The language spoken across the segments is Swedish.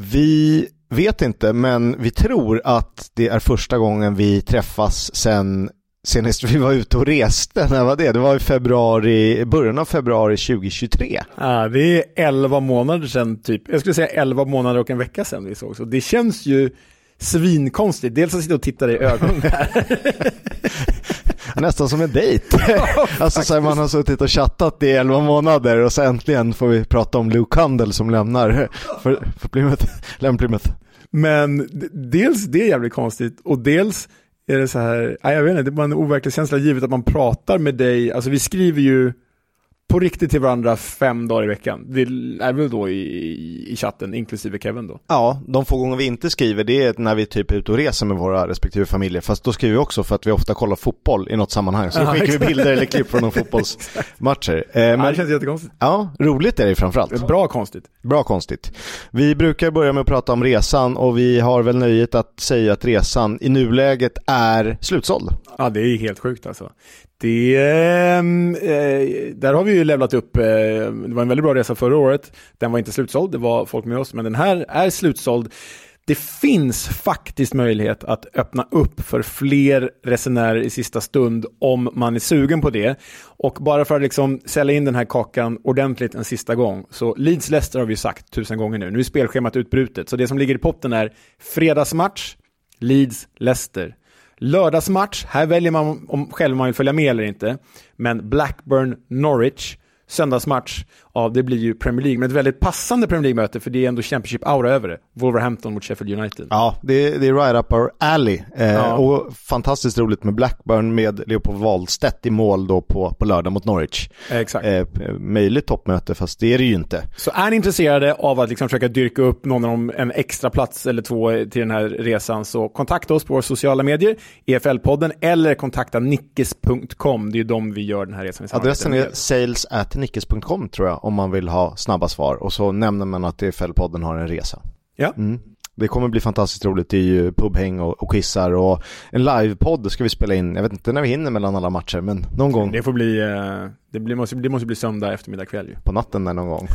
Vi vet inte, men vi tror att det är första gången vi träffas sen senast vi var ute och reste. När var det? Det var i februari, början av februari 2023. Ja, det är 11 månader sedan, typ. Jag skulle säga 11 månader och en vecka sedan vi såg. Så det känns ju svinkonstigt. Dels att sitta och titta dig i ögonen här. Nästan som en dejt. alltså så här, man har suttit och chattat i 11 månader och så äntligen får vi prata om Luke Handel som lämnar för, för Plymouth, Plymouth. Men dels det är jävligt konstigt och dels är det så här, jag vet inte, det är bara en overklig känsla givet att man pratar med dig, alltså vi skriver ju på riktigt till varandra fem dagar i veckan. Det är väl då i, i chatten, inklusive Kevin då. Ja, de få gånger vi inte skriver det är när vi typ är ute och reser med våra respektive familjer. Fast då skriver vi också för att vi ofta kollar fotboll i något sammanhang. Så då skickar vi bilder eller klipp från de fotbollsmatcher. Eh, men, ja, det känns jättekonstigt. Ja, roligt är det framförallt. Bra konstigt. Bra konstigt. Vi brukar börja med att prata om resan och vi har väl nöjet att säga att resan i nuläget är slutsåld. Ja, det är helt sjukt alltså. Det, ehm, eh, där har vi ju levlat upp. Eh, det var en väldigt bra resa förra året. Den var inte slutsåld, det var folk med oss, men den här är slutsåld. Det finns faktiskt möjlighet att öppna upp för fler resenärer i sista stund om man är sugen på det. Och bara för att liksom sälja in den här kakan ordentligt en sista gång. Så Leeds Leicester har vi sagt tusen gånger nu. Nu är spelschemat utbrutet. Så det som ligger i potten är fredagsmatch, Leeds Leicester. Lördagsmatch, här väljer man om själv man vill följa med eller inte. Men Blackburn Norwich söndagsmatch, ja det blir ju Premier League, men ett väldigt passande Premier League-möte för det är ändå Championship-aura över det. Wolverhampton mot Sheffield United. Ja, det är, det är right up our alley. Eh, ja. Och fantastiskt roligt med Blackburn med Leopold Wahlstedt i mål då på, på lördag mot Norwich. Exakt. Eh, möjligt toppmöte, fast det är det ju inte. Så är ni intresserade av att liksom försöka dyrka upp någon av dem, en extra plats eller två till den här resan, så kontakta oss på våra sociala medier, EFL-podden, eller kontakta nickes.com. Det är ju de vi gör den här resan i Adressen är sales at nickes.com tror jag om man vill ha snabba svar och så nämner man att EFL-podden har en resa. Ja. Mm. Det kommer bli fantastiskt roligt. Det är ju pubhäng och, och quizar och en livepodd ska vi spela in. Jag vet inte när vi hinner mellan alla matcher, men någon gång. Det får bli, eh, det, blir, måste, det måste bli söndag eftermiddag kväll ju. På natten där någon gång.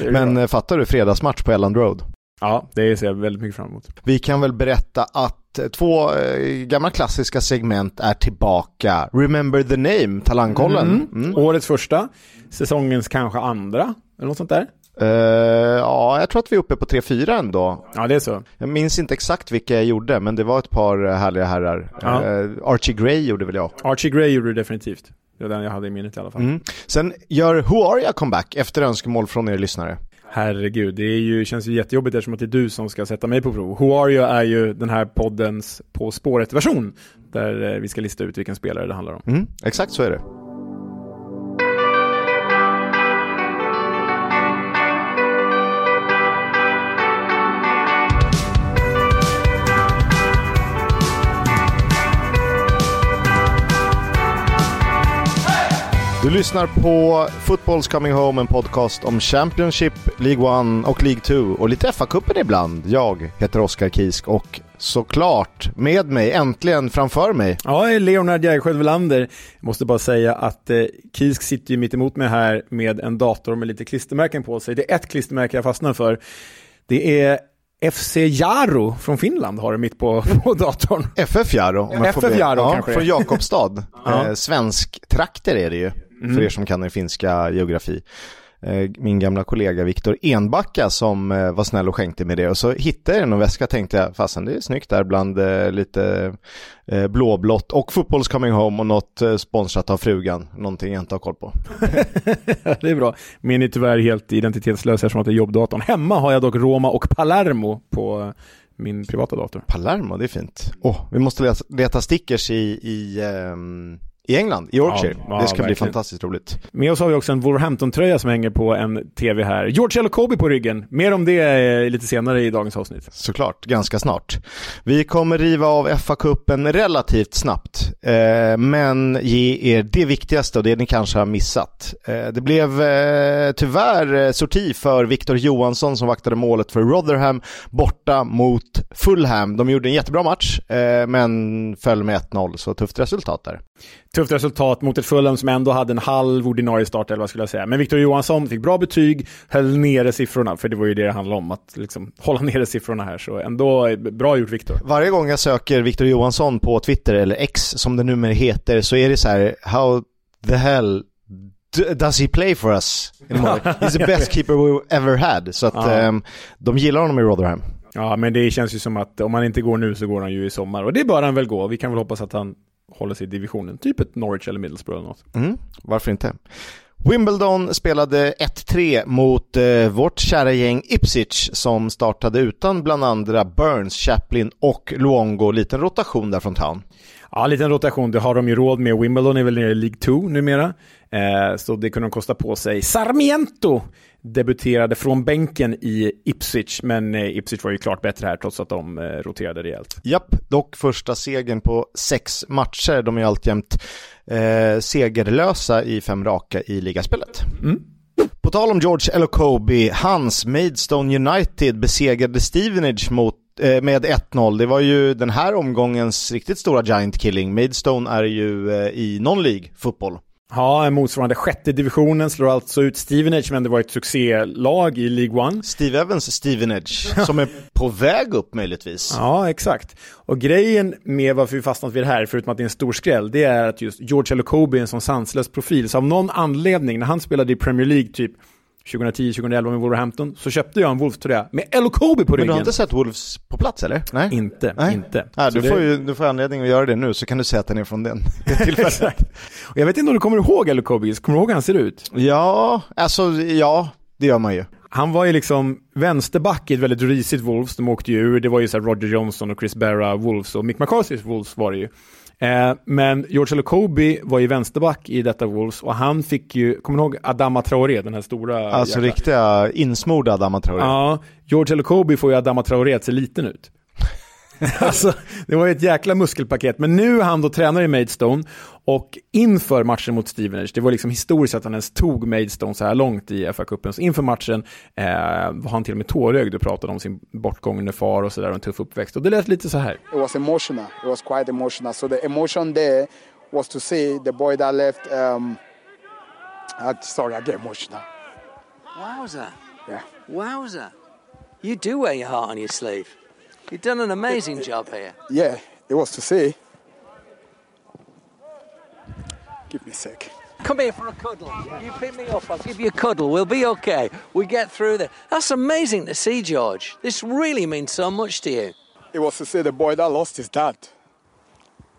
men bra. Eh, fattar du, fredagsmatch på Elland Road? Ja, det ser jag väldigt mycket fram emot. Vi kan väl berätta att två eh, gamla klassiska segment är tillbaka. Remember the name, Talangkollen. Mm. Mm. Årets första, säsongens kanske andra, eller något sånt där. Uh, ja, jag tror att vi är uppe på 3-4 ändå. Ja, det är så. Jag minns inte exakt vilka jag gjorde, men det var ett par härliga herrar. Ja. Uh, Archie Gray gjorde väl jag. Archie Gray gjorde du definitivt. Det var den jag hade i minnet i alla fall. Mm. Sen gör Who Are You comeback efter önskemål från er lyssnare. Herregud, det är ju, känns ju jättejobbigt eftersom att det är du som ska sätta mig på prov. Who Are You är ju den här poddens På spåret-version. Där eh, vi ska lista ut vilken spelare det handlar om. Mm, exakt så är det. Du lyssnar på Football's Coming Home, en podcast om Championship, League 1 och League 2 och lite FA-cupen ibland. Jag heter Oskar Kisk och såklart med mig, äntligen framför mig. Ja, Leonard Jägersjö Welander. Jag måste bara säga att eh, Kisk sitter ju mitt emot mig här med en dator med lite klistermärken på sig. Det är ett klistermärke jag fastnar för. Det är FC Jaro från Finland har det mitt på, på datorn. FF Jaro? FF Jaro ja, kanske. Från Jakobstad. ja. eh, svensk trakter är det ju mm. för er som kan er finska geografi. Eh, min gamla kollega Viktor Enbacka som eh, var snäll och skänkte mig det och så hittade jag den och väska tänkte jag, fasen det är snyggt där bland eh, lite blåblått och Fotbolls Coming Home och något sponsrat av frugan, någonting jag inte har koll på. det är bra. Min är tyvärr helt identitetslös eftersom att det är jobbdatorn. Hemma har jag dock Roma och Palermo på min privata dator. Palermo, det är fint. Oh, vi måste leta stickers i, i um i England, i Yorkshire. Ja, ja, det ska verkligen. bli fantastiskt roligt. Med oss har vi också en Wolverhampton-tröja som hänger på en TV här. George Elokobi på ryggen. Mer om det eh, lite senare i dagens avsnitt. Såklart, ganska snart. Vi kommer riva av FA-cupen relativt snabbt, eh, men ge er det viktigaste och det ni kanske har missat. Eh, det blev eh, tyvärr eh, sorti för Victor Johansson som vaktade målet för Rotherham borta mot Fulham. De gjorde en jättebra match, eh, men föll med 1-0, så tufft resultat där. Tufft resultat mot ett Fulham som ändå hade en halv ordinarie startelva skulle jag säga. Men Victor Johansson fick bra betyg, höll nere siffrorna, för det var ju det det handlade om, att liksom hålla nere siffrorna här. Så ändå bra gjort Victor. Varje gång jag söker Victor Johansson på Twitter, eller X som det numera heter, så är det så här, how the hell does he play for us? He's the best keeper we ever had. Så att ja. um, de gillar honom i Rotherham. Ja, men det känns ju som att om han inte går nu så går han ju i sommar. Och det bör han väl gå. Vi kan väl hoppas att han håller sig i divisionen. Typ ett Norwich eller Middlesbrough eller något. Mm, varför inte? Wimbledon spelade 1-3 mot eh, vårt kära gäng Ipswich som startade utan bland andra Burns, Chaplin och Luongo. Liten rotation där från town. Ja, liten rotation. Det har de ju råd med. Wimbledon är väl nere i League 2 numera. Eh, så det kunde de kosta på sig. Sarmiento debuterade från bänken i Ipswich, men eh, Ipswich var ju klart bättre här trots att de eh, roterade rejält. Japp, dock första segern på sex matcher. De är alltjämt eh, segerlösa i fem raka i ligaspelet. Mm. På tal om George Elokobi, hans Maidstone United besegrade Stevenage mot eh, med 1-0. Det var ju den här omgångens riktigt stora giant killing. Maidstone är ju i non-League fotboll. Ja, motsvarande sjätte divisionen slår alltså ut Stevenage, men det var ett succélag i League One. Steve Evans Stevenage, som är på väg upp möjligtvis. Ja, exakt. Och grejen med varför vi fastnat vid det här, förutom att det är en stor skräll, det är att just George Elokobi är en sån sanslös profil. Så av någon anledning, när han spelade i Premier League typ 2010-2011 med Wolverhampton så köpte jag en Wolves-tröja med Elokobi på ryggen. Men du har inte sett Wolves på plats eller? Nej. Inte, Nej. inte. Ja, du, det... får ju, du får anledning att göra det nu så kan du säga att den är från den tillfället. Och jag vet inte om du kommer ihåg Elokobi, kommer du ihåg hur han ser ut? Ja, alltså ja, det gör man ju. Han var ju liksom vänsterback i ett väldigt risigt Wolves, de åkte ju ur, det var ju så Roger Johnson och Chris Berra Wolves och Mick McCarthys Wolves var det ju. Eh, men George Elokobi var ju vänsterback i detta Wolves och han fick ju, kommer du ihåg Adama Traoré, den här stora Alltså jäkla... riktiga insmorda Adama Traoré. Ja, George Elokobi får ju Adama Traoré att se liten ut. alltså, det var ju ett jäkla muskelpaket. Men nu är han då tränare i Maidstone och inför matchen mot Stevenage, det var liksom historiskt att han ens tog Maidstone så här långt i FA-cupen, så inför matchen eh, var han till och med tårögd och pratade om sin bortgångne far och sådär och en tuff uppväxt. Och det lät lite så här. It was emotional, it was quite emotional. So the emotion there was to see the boy that left, um, uh, sorry I get emotional. Wowza. Yeah. Wowza. You do wear your heart on your sleeve. You've done an amazing job here. Yeah, it was to see. Give me a sec. Come here for a cuddle. You pick me up, I'll give you a cuddle. We'll be okay. We get through this. That's amazing to see, George. This really means so much to you. It was to see the boy that lost his dad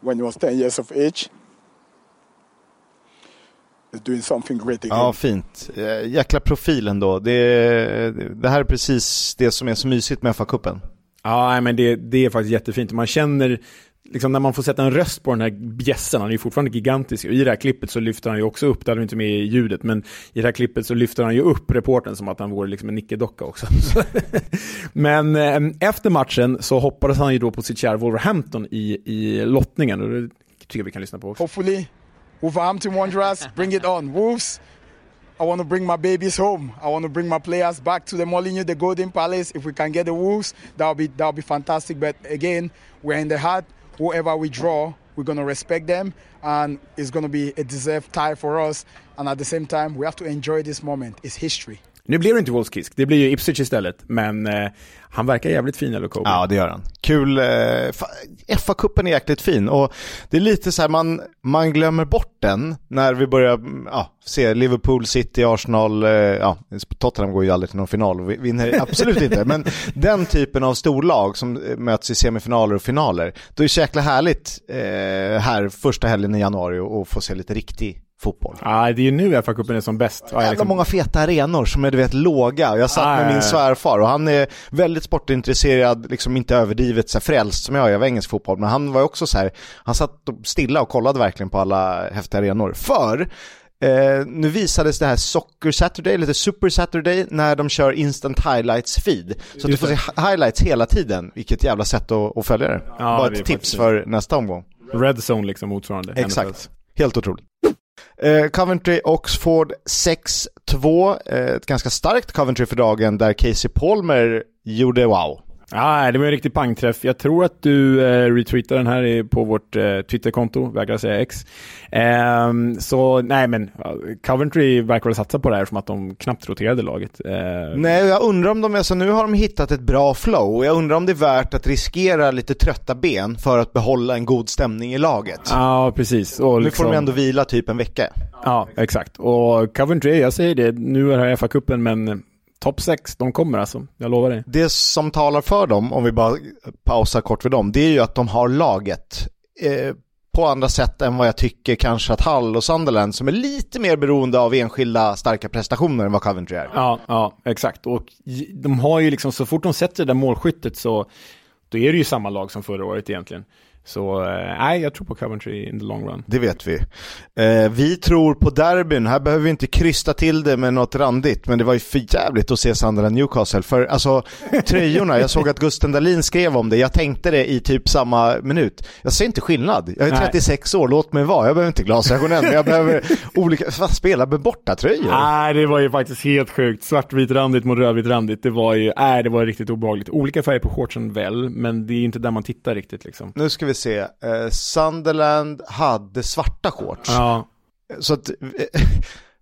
when he was 10 years of age. Is doing something great again. Ja, fint. Eh, jäkla profil ändå. Det, det här är precis det som är så mysigt med FA-cupen. Ja, men det, det är faktiskt jättefint. Man känner, liksom när man får sätta en röst på den här bjässen, han är ju fortfarande gigantisk. Och I det här klippet så lyfter han ju också upp, det hade vi inte med i ljudet, men i det här klippet så lyfter han ju upp reporten som att han vore liksom en nickedocka också. men eh, efter matchen så hoppades han ju då på sitt kära Wolverhampton i, i lottningen. Och det tycker jag vi kan lyssna på också. Hopefully, Wolverhampton Wanderers, bring it on. Wolves, I want to bring my babies home. I want to bring my players back to the Molineux, the Golden Palace. If we can get the Wolves, that'll be that'll be fantastic. But again, we're in the heart. Whoever we draw, we're gonna respect them, and it's gonna be a deserved tie for us. And at the same time, we have to enjoy this moment. It's history. Nu blir det inte Wolfskisk, det blir ju Ipswich istället. Men eh, han verkar jävligt fin, eller Kobe. Ja, det gör han. Kul. Eh, FA-cupen är jäkligt fin och det är lite så här, man, man glömmer bort den när vi börjar mm, ja, se Liverpool, City, Arsenal, eh, ja, Tottenham går ju aldrig till någon final och vinner absolut inte. Men den typen av storlag som eh, möts i semifinaler och finaler, då är det så jäkla härligt eh, här första helgen i januari och få se lite riktig fotboll. Ja, det är ju nu FA-cupen är som bäst. Ja, liksom... många feta arenor som är du vet låga. Jag satt ah, med min svärfar och han är väldigt sportintresserad, liksom inte överdrivet så här, frälst som jag är av engelsk fotboll. Men han var också så här, han satt stilla och kollade verkligen på alla häftiga arenor. För Eh, nu visades det här Soccer Saturday, eller Super Saturday, när de kör Instant Highlights feed. Så att du får se highlights hela tiden, vilket jävla sätt att, att följa det. Ja, Bara ett tips för nästa omgång. Red Zone liksom motsvarande. Exakt, helt otroligt. Eh, Coventry Oxford 6-2. Eh, ett ganska starkt Coventry för dagen där Casey Palmer gjorde wow. Ja, det var en riktig pangträff. Jag tror att du eh, retweetade den här på vårt eh, Twitterkonto, vägrar säga X. Eh, så nej, men Coventry verkar väl satsa på det här som att de knappt roterade laget. Eh, nej, jag undrar om de, alltså nu har de hittat ett bra flow. Jag undrar om det är värt att riskera lite trötta ben för att behålla en god stämning i laget. Ja, precis. Och nu liksom... får de ändå vila typ en vecka. Ja, exakt. Och Coventry, jag säger det, nu är det här FA-cupen, men topp 6, de kommer alltså. Jag lovar dig. Det som talar för dem, om vi bara pausar kort vid dem, det är ju att de har laget. Eh, på andra sätt än vad jag tycker kanske att Hull och Sunderland som är lite mer beroende av enskilda starka prestationer än vad Coventry är. Ja, ja, exakt. Och de har ju liksom, så fort de sätter det där målskyttet så då är det ju samma lag som förra året egentligen. Så eh, nej, jag tror på Coventry in the long run. Det vet vi. Eh, vi tror på derbyn. Här behöver vi inte krysta till det med något randigt. Men det var ju för jävligt att se Sunderland Newcastle. För alltså tröjorna, jag såg att Gusten Dahlin skrev om det. Jag tänkte det i typ samma minut. Jag ser inte skillnad. Jag är 36 nej. år, låt mig vara. Jag behöver inte glasögonen. men jag behöver olika, spela med bortatröjor. Nej, det var ju faktiskt helt sjukt. Svartvitrandigt mot rödvitrandigt. Det var ju, nej, det var riktigt obehagligt. Olika färger på shortsen väl, men det är inte där man tittar riktigt liksom. Nu ska vi vi se. Eh, Sunderland hade svarta shorts. Ja. Så att eh,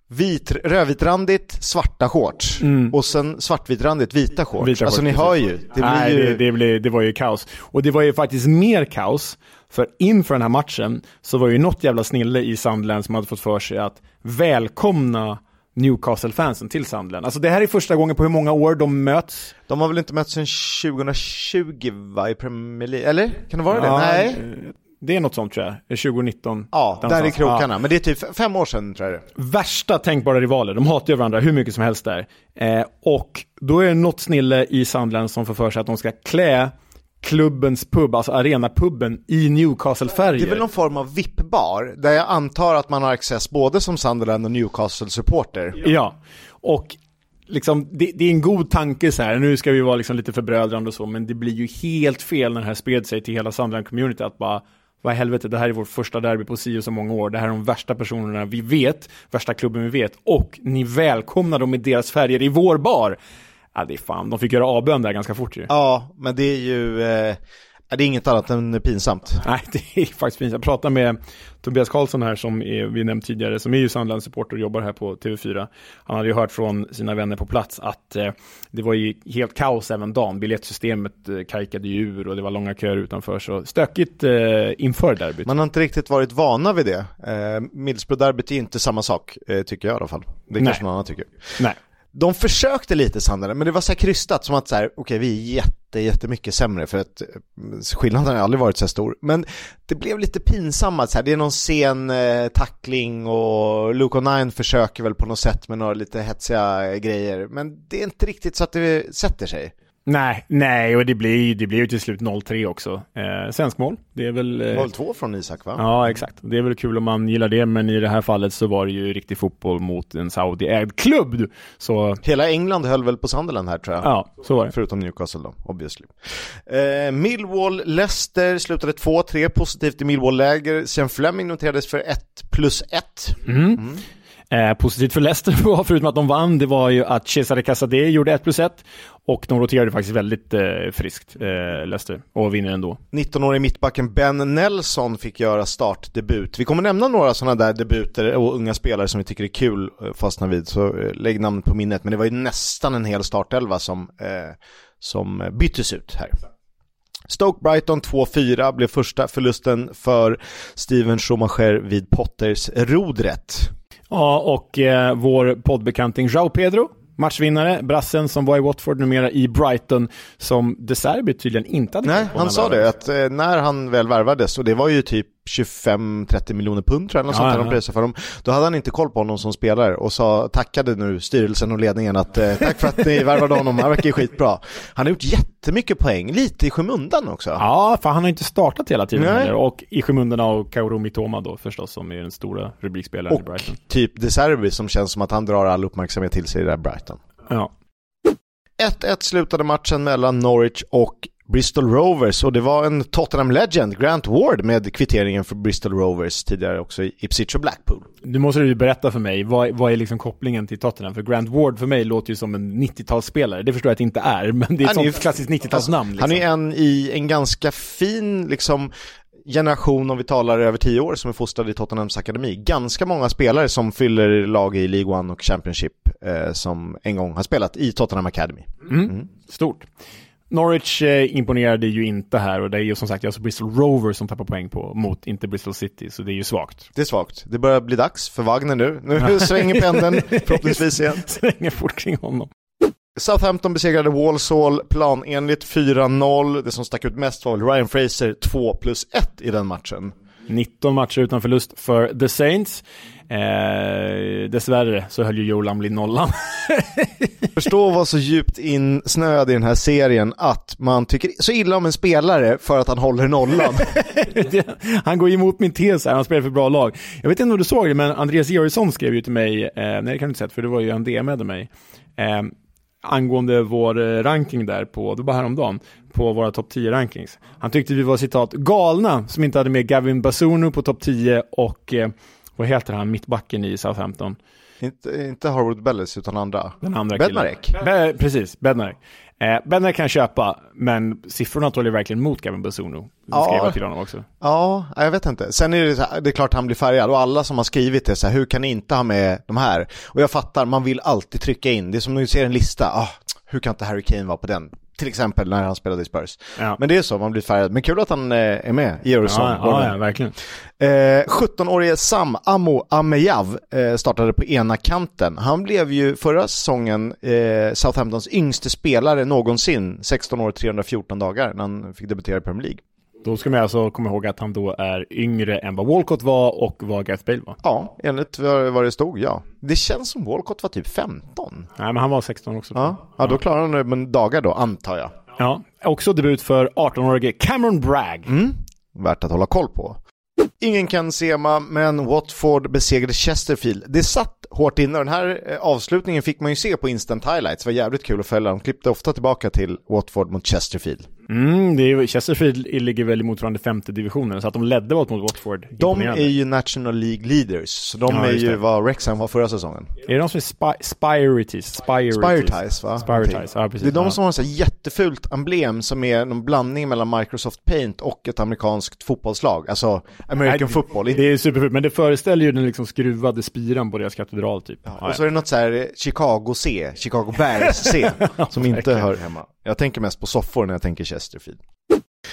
vit, rödvitrandigt svarta shorts mm. och sen svartvitrandigt vita shorts. Vita alltså shorts, ni hör ju. Det, Nej, ju... Det, det, blev, det var ju kaos. Och det var ju faktiskt mer kaos. För inför den här matchen så var ju något jävla snille i Sunderland som hade fått för sig att välkomna Newcastle-fansen till Sunderland. Alltså det här är första gången på hur många år de möts. De har väl inte mötts sedan 2020 va, i Premier League? Eller? Kan det vara ja, det? Nej. Det är något sånt tror jag, 2019. Ja, där i krokarna. Ja. Men det är typ fem år sedan tror jag det Värsta tänkbara rivaler, de hatar ju varandra hur mycket som helst där. Eh, och då är det något snille i Sunderland som får för sig att de ska klä klubbens pub, alltså arenapubben i Newcastle-färger. Det är väl någon form av VIP-bar, där jag antar att man har access både som Sunderland och Newcastle-supporter. Ja, och liksom, det, det, är en god tanke så här, nu ska vi vara liksom lite förbrödrande och så, men det blir ju helt fel när det här spred sig till hela Sunderland-community att bara vad i helvete, det här är vår första derby på si och så många år. Det här är de värsta personerna vi vet, värsta klubben vi vet. Och ni välkomnar dem i deras färger i vår bar. Ja, det är fan, de fick göra avbön där ganska fort ju. Ja, men det är ju, eh, det är inget annat än pinsamt. Nej, det är faktiskt pinsamt. Jag pratade med Tobias Karlsson här som är, vi nämnt tidigare, som är ju Sandlands supporter och jobbar här på TV4. Han hade ju hört från sina vänner på plats att eh, det var ju helt kaos även dagen. Biljettsystemet eh, kajkade ju ur och det var långa köer utanför. Så stökigt eh, inför derbyt. Man har inte riktigt varit vana vid det. Eh, Middlesbrough-derbyt är inte samma sak, eh, tycker jag i alla fall. Det Nej. kanske någon annan tycker. Nej. De försökte lite Sandra, men det var så här krystat som att så här, okej okay, vi är jätte, jättemycket sämre för att eh, skillnaden har aldrig varit så här stor. Men det blev lite pinsamt, så här, det är någon sen eh, tackling och Luke O'Nine försöker väl på något sätt med några lite hetsiga eh, grejer. Men det är inte riktigt så att det sätter sig. Nej, nej, och det blir, det blir ju till slut 0-3 också. Eh, svensk mål, det är väl... Eh... 0-2 från Isak va? Ja, exakt. Det är väl kul om man gillar det, men i det här fallet så var det ju riktig fotboll mot en Saudi-ägd klubb. Så... Hela England höll väl på Sunderland här tror jag. Ja, så var det. Förutom Newcastle då, obviously. Eh, Millwall, Leicester slutade 2-3, positivt i Millwall-läger. Sen Fleming noterades för 1 plus 1. Mm. Mm. Eh, positivt för Leicester var, förutom att de vann, det var ju att Cesare Casadei gjorde 1 plus 1 och de roterade faktiskt väldigt eh, friskt, eh, Leicester, och vinner ändå. 19-årig mittbacken Ben Nelson fick göra startdebut. Vi kommer nämna några sådana där debuter och unga spelare som vi tycker är kul eh, fastna vid, så eh, lägg namnet på minnet. Men det var ju nästan en hel startelva som, eh, som byttes ut här. Stoke Brighton 2-4 blev första förlusten för Steven Schumacher vid Potters rodret. Ja, och eh, vår poddbekanting Jao Pedro, matchvinnare, brassen som var i Watford, numera i Brighton, som De Serbi tydligen inte hade Nej, han sa det, att eh, när han väl värvades, och det var ju typ 25-30 miljoner pund tror jag, något ja, sånt ja. de för dem. Då hade han inte koll på honom som spelare och sa, tackade nu styrelsen och ledningen att eh, tack för att ni värvade honom, han verkar ju skitbra. Han har gjort jättemycket poäng, lite i skymundan också. Ja, för han har inte startat hela tiden heller. Och i skymundan av Kaoru Mitoma då förstås, som är den stora rubrikspelaren och i Brighton. Och typ De Serbi som känns som att han drar all uppmärksamhet till sig i det där Brighton. Ja. 1-1 slutade matchen mellan Norwich och Bristol Rovers och det var en Tottenham Legend, Grant Ward, med kvitteringen för Bristol Rovers tidigare också i Ipswich och Blackpool. Nu måste du berätta för mig, vad, vad är liksom kopplingen till Tottenham? För Grant Ward för mig låter ju som en 90-talsspelare, det förstår jag att det inte är, men det är ett sånt klassiskt 90-talsnamn. Liksom. Han är en i en ganska fin, liksom, generation om vi talar över tio år som är fostrad i Tottenhams akademi. Ganska många spelare som fyller lag i League One och Championship eh, som en gång har spelat i Tottenham Academy. Mm. Mm. Stort. Norwich eh, imponerade ju inte här och det är ju som sagt alltså Bristol Rovers som tappar poäng på mot inte Bristol City, så det är ju svagt. Det är svagt. Det börjar bli dags för Wagner nu. Nu svänger pendeln förhoppningsvis igen. svänger fort kring honom. Southampton besegrade Walsall planenligt 4-0. Det som stack ut mest var Ryan Fraser 2 plus 1 i den matchen. 19 matcher utan förlust för The Saints. Eh, dessvärre så höll ju Joe Lamley nollan. Förstå vad så djupt insnöad i den här serien att man tycker så illa om en spelare för att han håller nollan. han går emot min tes här, han spelar för bra lag. Jag vet inte om du såg det, men Andreas Georgsson skrev ju till mig, eh, nej det kan du inte sett för det var ju han DMade mig. Eh, angående vår eh, ranking där på, det var häromdagen, på våra topp 10 rankings. Han tyckte vi var citat galna som inte hade med Gavin Basunu på topp 10 och eh, vad heter han, mittbacken i Southampton? Inte, inte Harwood Bellis utan andra. Den andra Bednarek. Be, precis, Bednarek. Eh, Bednarek kan jag köpa, men siffrorna talar verkligen mot Gavin Basunu. Ja, till honom också. Ja, jag vet inte. Sen är det, så här, det är klart han blir färgad och alla som har skrivit det så här, hur kan ni inte ha med de här? Och jag fattar, man vill alltid trycka in, det är som när du ser en lista, ah, hur kan inte Harry Kane vara på den? Till exempel när han spelade i Spurs. Ja. Men det är så, man blir färgad. Men kul att han eh, är med, Georgsson. Ja, ja, ja, verkligen. Eh, 17-årige Sam Amo Ameyav eh, startade på ena kanten. Han blev ju förra säsongen eh, Southamptons yngste spelare någonsin, 16 år 314 dagar, när han fick debutera i Premier League. Då ska man alltså komma ihåg att han då är yngre än vad Walcott var och vad Gareth Bale var. Ja, enligt vad det stod, ja. Det känns som Walcott var typ 15. Nej, men han var 16 också. Ja, ja då klarar han det med dagar då, antar jag. Ja, också debut för 18-årige Cameron Bragg. Mm. Värt att hålla koll på. Ingen kan Sema, men Watford besegrade Chesterfield. Det satt hårt inne den här eh, avslutningen fick man ju se på instant highlights. Det var jävligt kul att följa. De klippte ofta tillbaka till Watford mot Chesterfield. Mm, det är, Chesterfield ligger väl i motsvarande femte divisionen, så att de ledde mot Watford. De är ju National League Leaders, så de ja, är ju vad Wrexham var förra säsongen. Är det de som är Spy Spirities? Spirities, va? Spirities, ja precis. Det är de som har så jättefult emblem som är en blandning mellan Microsoft Paint och ett amerikanskt fotbollslag, alltså American Nej, football. Det är superfult, men det föreställer ju den liksom skruvade spiran på deras katedral typ. Ja, och så är det något så här Chicago C, Chicago Bears C, som inte hör hemma. Jag tänker mest på soffor när jag tänker Chesterfield.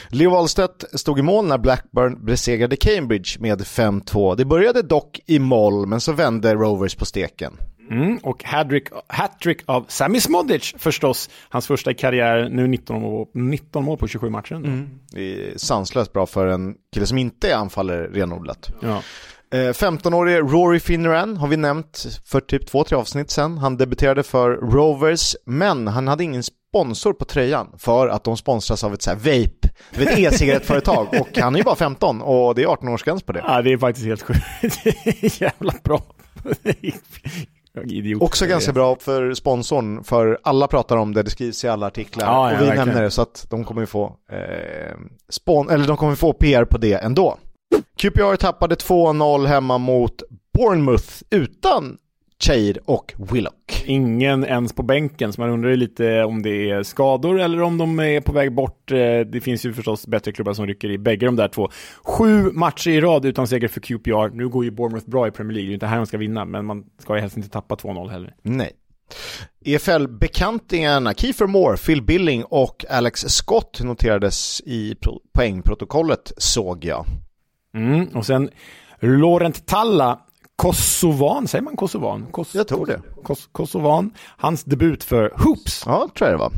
Leo Wahlstedt stod i mål när Blackburn besegrade Cambridge med 5-2. Det började dock i moll, men så vände Rovers på steken. Mm, och hattrick av Sami Smodic förstås. Hans första karriär, nu 19 mål, 19 mål på 27 matcher. Mm. Det är sanslöst bra för en kille som inte anfaller renodlat. Ja. 15-årige eh, Rory Finneran har vi nämnt för typ två, tre avsnitt sedan. Han debuterade för Rovers, men han hade ingen sponsor på tröjan för att de sponsras av ett så här vape, ett e-cigarettföretag och han är ju bara 15 och det är 18-årsgräns på det. Ja, det är faktiskt helt sjukt. Jävla bra. Idiot. Också ganska bra för sponsorn, för alla pratar om det, det skrivs i alla artiklar ja, och vi verkligen. nämner det så att de kommer få eh, spon eller de kommer få PR på det ändå. QPR tappade 2-0 hemma mot Bournemouth utan Chair och Willock. Ingen ens på bänken, så man undrar ju lite om det är skador eller om de är på väg bort. Eh, det finns ju förstås bättre klubbar som rycker i bägge de där två. Sju matcher i rad utan seger för QPR. Nu går ju Bournemouth bra i Premier League, det är inte här de ska vinna, men man ska ju helst inte tappa 2-0 heller. Nej. EFL-bekantingarna Kiefer Moore, Phil Billing och Alex Scott noterades i poängprotokollet såg jag. Mm, och sen Laurent Talla Kosovan, säger man Kosovan? Kos jag tror det. Kos Kosovan, hans debut för Hoops. Ja, tror jag det var.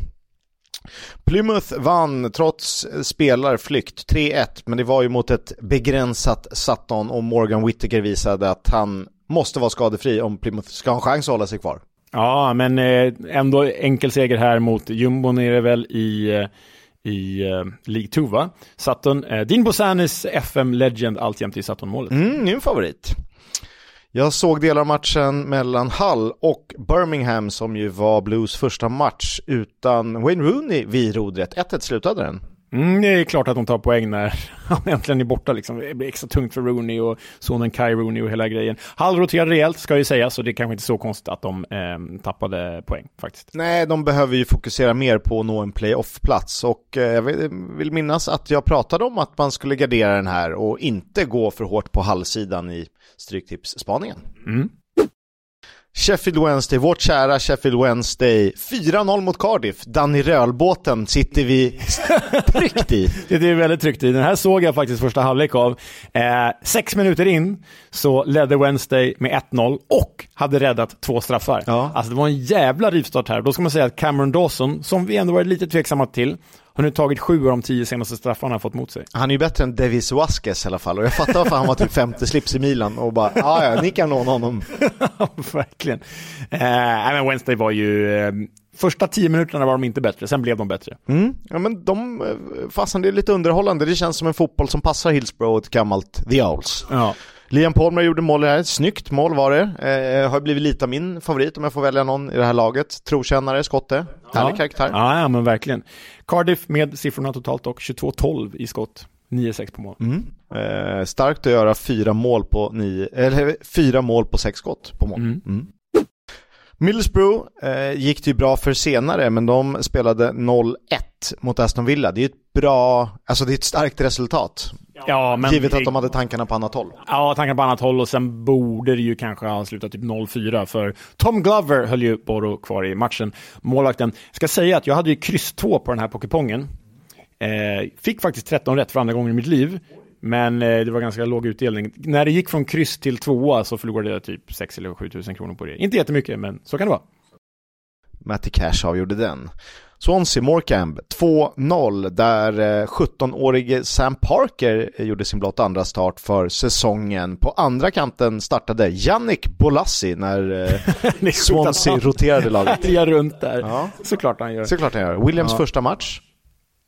Plymouth vann trots spelarflykt 3-1, men det var ju mot ett begränsat Sutton och Morgan Whittaker visade att han måste vara skadefri om Plymouth ska ha en chans att hålla sig kvar. Ja, men eh, ändå enkel seger här mot jumbon är det väl i eh, i uh, League 2 va? Sutton, uh, Dean Bosanis FM Legend alltjämt i Sutton-målet. Mm, min favorit. Jag såg delar av matchen mellan Hull och Birmingham som ju var Blues första match utan Wayne Rooney vid rodret. 1-1 slutade den. Mm, det är klart att de tar poäng när han äntligen är borta. Liksom. Det blir extra tungt för Rooney och sonen Kai Rooney och hela grejen. Hall roterade rejält, ska ju sägas, så det är kanske inte så konstigt att de eh, tappade poäng faktiskt. Nej, de behöver ju fokusera mer på att nå en playoff-plats och eh, jag vill minnas att jag pratade om att man skulle gardera den här och inte gå för hårt på Hall-sidan i Stryktipsspaningen. Mm. Sheffield Wednesday, vårt kära Sheffield Wednesday. 4-0 mot Cardiff. Danny Röhlbåten sitter vi tryggt i. Det är väldigt tryggt i. Den här såg jag faktiskt första halvlek av. Eh, sex minuter in så ledde Wednesday med 1-0 och hade räddat två straffar. Ja. Alltså det var en jävla rivstart här. Då ska man säga att Cameron Dawson, som vi ändå varit lite tveksamma till, har nu tagit sju av de tio senaste straffarna han fått mot sig. Han är ju bättre än Davis Vasquez i alla fall och jag fattar varför han var typ femte slips i Milan och bara ja ja, ni kan nå honom. Verkligen. Eh, men Wednesday var ju, eh, första tio minuterna var de inte bättre, sen blev de bättre. Mm. Ja men de, eh, fastän det är lite underhållande, det känns som en fotboll som passar Hillsborough ett gammalt The Owls. Ja. Liam Palmer gjorde mål här, snyggt mål var det. Eh, har blivit lite min favorit om jag får välja någon i det här laget. Trotjänare, skotte, härlig ja. karaktär. Ja, ja, men verkligen. Cardiff med siffrorna totalt och 22-12 i skott. 9-6 på mål. Mm. Eh, starkt att göra fyra mål på nio, eller fyra mål på sex skott på mål. Mm. Mm. Middlesbrough eh, gick det ju bra för senare, men de spelade 0-1 mot Aston Villa. Det är ett bra, alltså det är ett starkt resultat. Ja, men Givet att de hade tankarna på annat håll. Ja, tankarna på annat håll och sen borde det ju kanske ha slutat typ 0-4 för Tom Glover höll ju Boro kvar i matchen. Målvakten. Ska säga att jag hade ju kryss 2 på den här poképongen. Eh, fick faktiskt 13 rätt för andra gången i mitt liv. Men eh, det var ganska låg utdelning. När det gick från kryss till tvåa så förlorade jag typ 6 eller 7 tusen kronor på det. Inte jättemycket, men så kan det vara. Matty Cash avgjorde den. Swansea Morecambe 2-0 där 17-årige Sam Parker gjorde sin blott andra start för säsongen. På andra kanten startade Yannick Bolassi när Swansea roterade laget. Han runt där. Ja. Såklart han gör. Såklart han gör. Williams Ja. första match.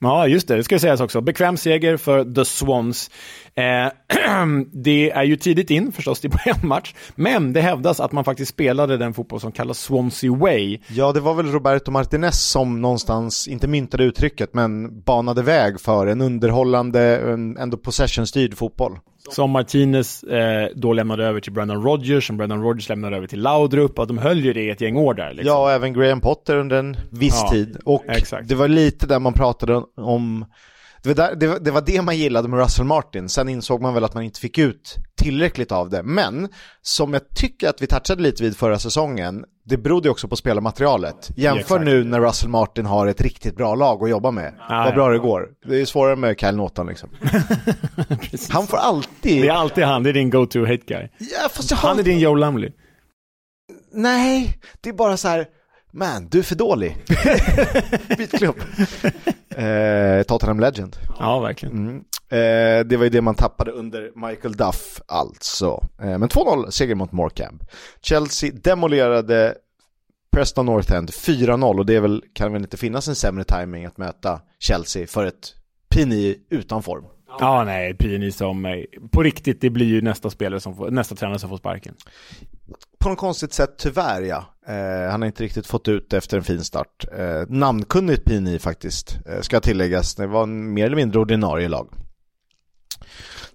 Ja, just det. Det ska sägas också. Bekväm seger för The Swans. Eh, det är ju tidigt in förstås, det är bara en match. Men det hävdas att man faktiskt spelade den fotboll som kallas Swansea Way. Ja, det var väl Roberto Martinez som någonstans, inte myntade uttrycket, men banade väg för en underhållande, en ändå possession-styrd fotboll. Som Martinez eh, då lämnade över till Brendan Rodgers, som Brendan Rodgers lämnade över till Laudrup. Och de höll ju det i ett gäng år där. Liksom. Ja, och även Graham Potter under en viss Ja, tid. Och exakt. det var lite där man pratade om, det var, där, det, var, det man gillade med Russell Martin. Sen insåg man väl att man inte fick ut tillräckligt av det. Men, som jag tycker att vi touchade lite vid förra säsongen, det berodde också på spelarmaterialet. Jämför exakt. nu när Russell Martin har ett riktigt bra lag att jobba med. Ja, Vad bra ja. det går. Det är svårare med Kyle Norton liksom. Han får alltid... Det är alltid han, det är din go-to hate guy. Ja, fast jag har... Han är din Joe Lumley. Nej, det är bara så här, man, du är för dålig. Byt klubb. Eh, Tottenham Legend. Ja, verkligen. Mm. Eh, det var ju det man tappade under Michael Duff alltså. Eh, men 2-0 seger mot Morecambe. Chelsea demolerade Preston North End 4-0 och det är väl, kan väl inte finnas en sämre timing att möta Chelsea för ett Pini utan form. Ja, nej, Pini som, eh, på riktigt, det blir ju nästa spelare som får, nästa tränare som får sparken. På något konstigt sätt tyvärr ja. Eh, han har inte riktigt fått ut det efter en fin start. Eh, namnkunnigt Pini faktiskt, eh, ska tilläggas. Det var en mer eller mindre ordinarie lag.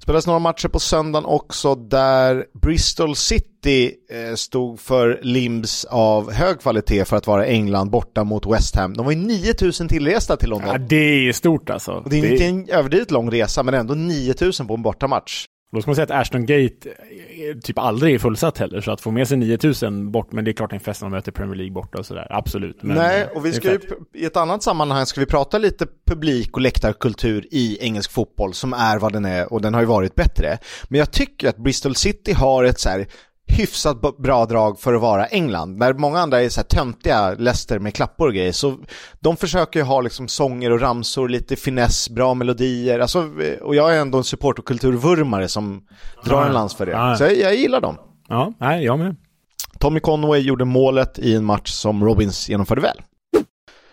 Spelas några matcher på söndagen också där Bristol City eh, stod för limbs av hög kvalitet för att vara England borta mot West Ham. De var ju 9000 tillresta till London. Ja, det är stort alltså. Och det är inte en överdrivet lång resa men ändå 9000 på en bortamatch. Då ska man säga att Ashton Gate eh, typ aldrig är fullsatt heller, så att få med sig 9000 bort, men det är klart en fest när de möter Premier League borta och sådär, absolut. Men, Nej, eh, och vi ska ju, i ett annat sammanhang ska vi prata lite publik och läktarkultur i engelsk fotboll som är vad den är och den har ju varit bättre. Men jag tycker att Bristol City har ett så här hyfsat bra drag för att vara England. När många andra är så här töntiga Leicester med klappor och grejer så de försöker ju ha liksom sånger och ramsor, lite finess, bra melodier. Alltså, och jag är ändå en support och kulturvurmare som drar en lans för det. Ja. Så jag, jag gillar dem. Ja, nej, jag med. Tommy Conway gjorde målet i en match som Robins genomförde väl.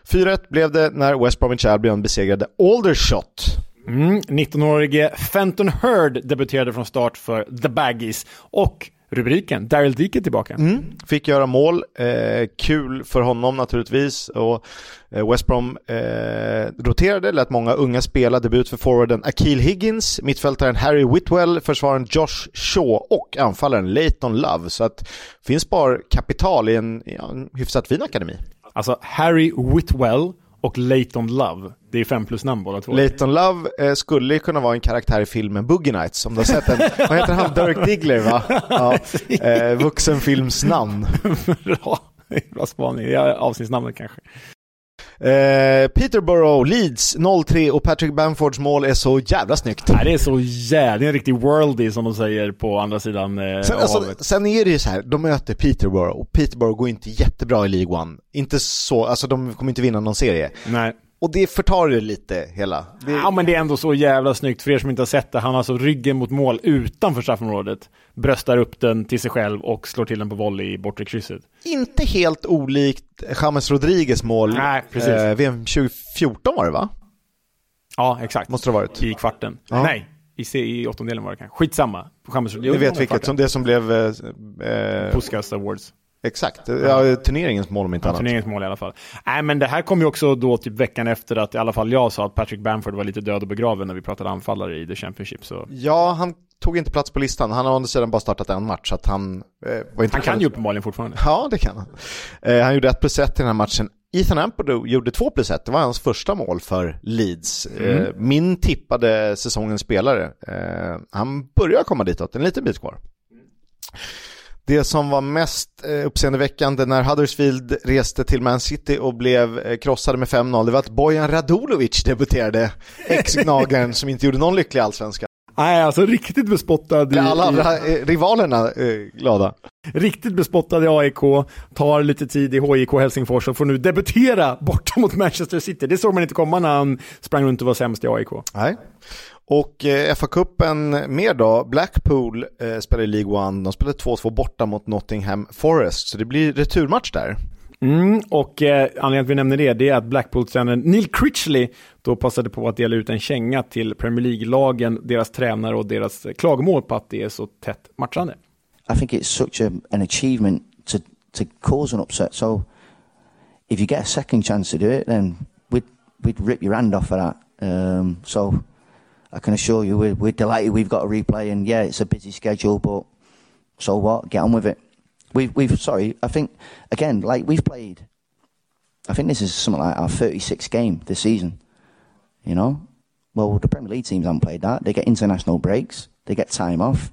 4-1 blev det när West Bromwich Albion besegrade Aldershot. Mm, 19-årige Fenton Hurd debuterade från start för The Baggies och rubriken. Daryl Dike tillbaka. Mm, fick göra mål, eh, kul för honom naturligtvis. Och eh, West Brom eh, roterade, lät många unga spela, debut för forwarden Akil Higgins, mittfältaren Harry Whitwell, försvararen Josh Shaw och anfallaren Leighton Love. Så att finns sparkapital i en, ja, en hyfsat fin akademi. Alltså Harry Whitwell och Leighton Love. Det är fem plus namn båda två. Leighton Love eh, skulle kunna vara en karaktär i filmen Boogie Nights, om du har sett den. Vad heter han? Dirk Diggler va? Ja, eh, vuxenfilmsnamn. Bra, bra spaning. Avsnittsnamnet kanske. Eh, Peterborough, Leeds 0-3 och Patrick Bamfords mål är så jävla snyggt. Nej, det är så jävla, det är en riktig worldie som de säger på andra sidan eh, sen, alltså, sen är det ju så här, de möter Peterborough och Peterborough går inte jättebra i League One. Inte så, alltså de kommer inte vinna någon serie. Nej. Och det förtar ju lite hela. Det... Ja men det är ändå så jävla snyggt för er som inte har sett det. Han har alltså ryggen mot mål utanför straffområdet. Bröstar upp den till sig själv och slår till den på volley i bortre krysset. Inte helt olikt James Rodriguez mål. Nej, precis. Eh, VM 2014 var det va? Ja, exakt. Måste det ha varit. I kvarten. Ja. Nej, i, C- i åttondelen var det kanske. Skitsamma. James Ni vet vilket, som det som blev... Eh, eh, Puskas Awards. Exakt, ja, turneringens mål om inte Ja, annat. turneringens mål i alla fall. Nej, men det här kom ju också då typ veckan efter att i alla fall jag sa att Patrick Bamford var lite död och begraven när vi pratade anfallare i The Championship. Så Ja, han tog inte plats på listan. Han har andra sidan bara startat en match, så att han eh, var inte han kan ju uppenbarligen fortfarande. Ja, det kan han. Eh, han gjorde ett plus ett i den här matchen. Ethan Ampadu gjorde två plus ett. Det var hans första mål för Leeds. Eh, min tippade säsongens spelare. Eh, han börjar komma ditåt, en liten bit kvar. Det som var mest eh, uppseendeväckande när Huddersfield reste till Man City och blev eh, krossade med 5-0, det var att Bojan Radulovic debuterade, ex-gnagaren som inte gjorde någon lycklig allsvenska. Nej, alltså riktigt bespottad i, Alla andra eh, rivalerna eh, glada. riktigt bespottad i AIK, tar lite tid i HIK Helsingfors och får nu debutera borta mot Manchester City. Det såg man inte komma när han sprang runt och var sämst i AIK. Nej. Och eh, FA-cupen mer då, Blackpool eh, spelar i League One, de spelade 2-2 borta mot Nottingham Forest, så det blir returmatch där. Mm, och eh, anledningen till att vi nämner det, det är att Blackpool-tränaren Neil Critchley då passade på att dela ut en känga till Premier League-lagen, deras tränare och deras eh, klagomål på att det är så tätt matchande. I think it's such a, an achievement to to cause an upset. So if you get a second chance to do it, then we'd we'd rip your hand off for that. Um, so I can assure you, we're, we're delighted we've got a replay, and yeah, it's a busy schedule, but so what? Get on with it. We've we've sorry, I think again, like we've played. I think this is something like our 36th game this season. You know, well the Premier League teams haven't played that. They get international breaks, they get time off.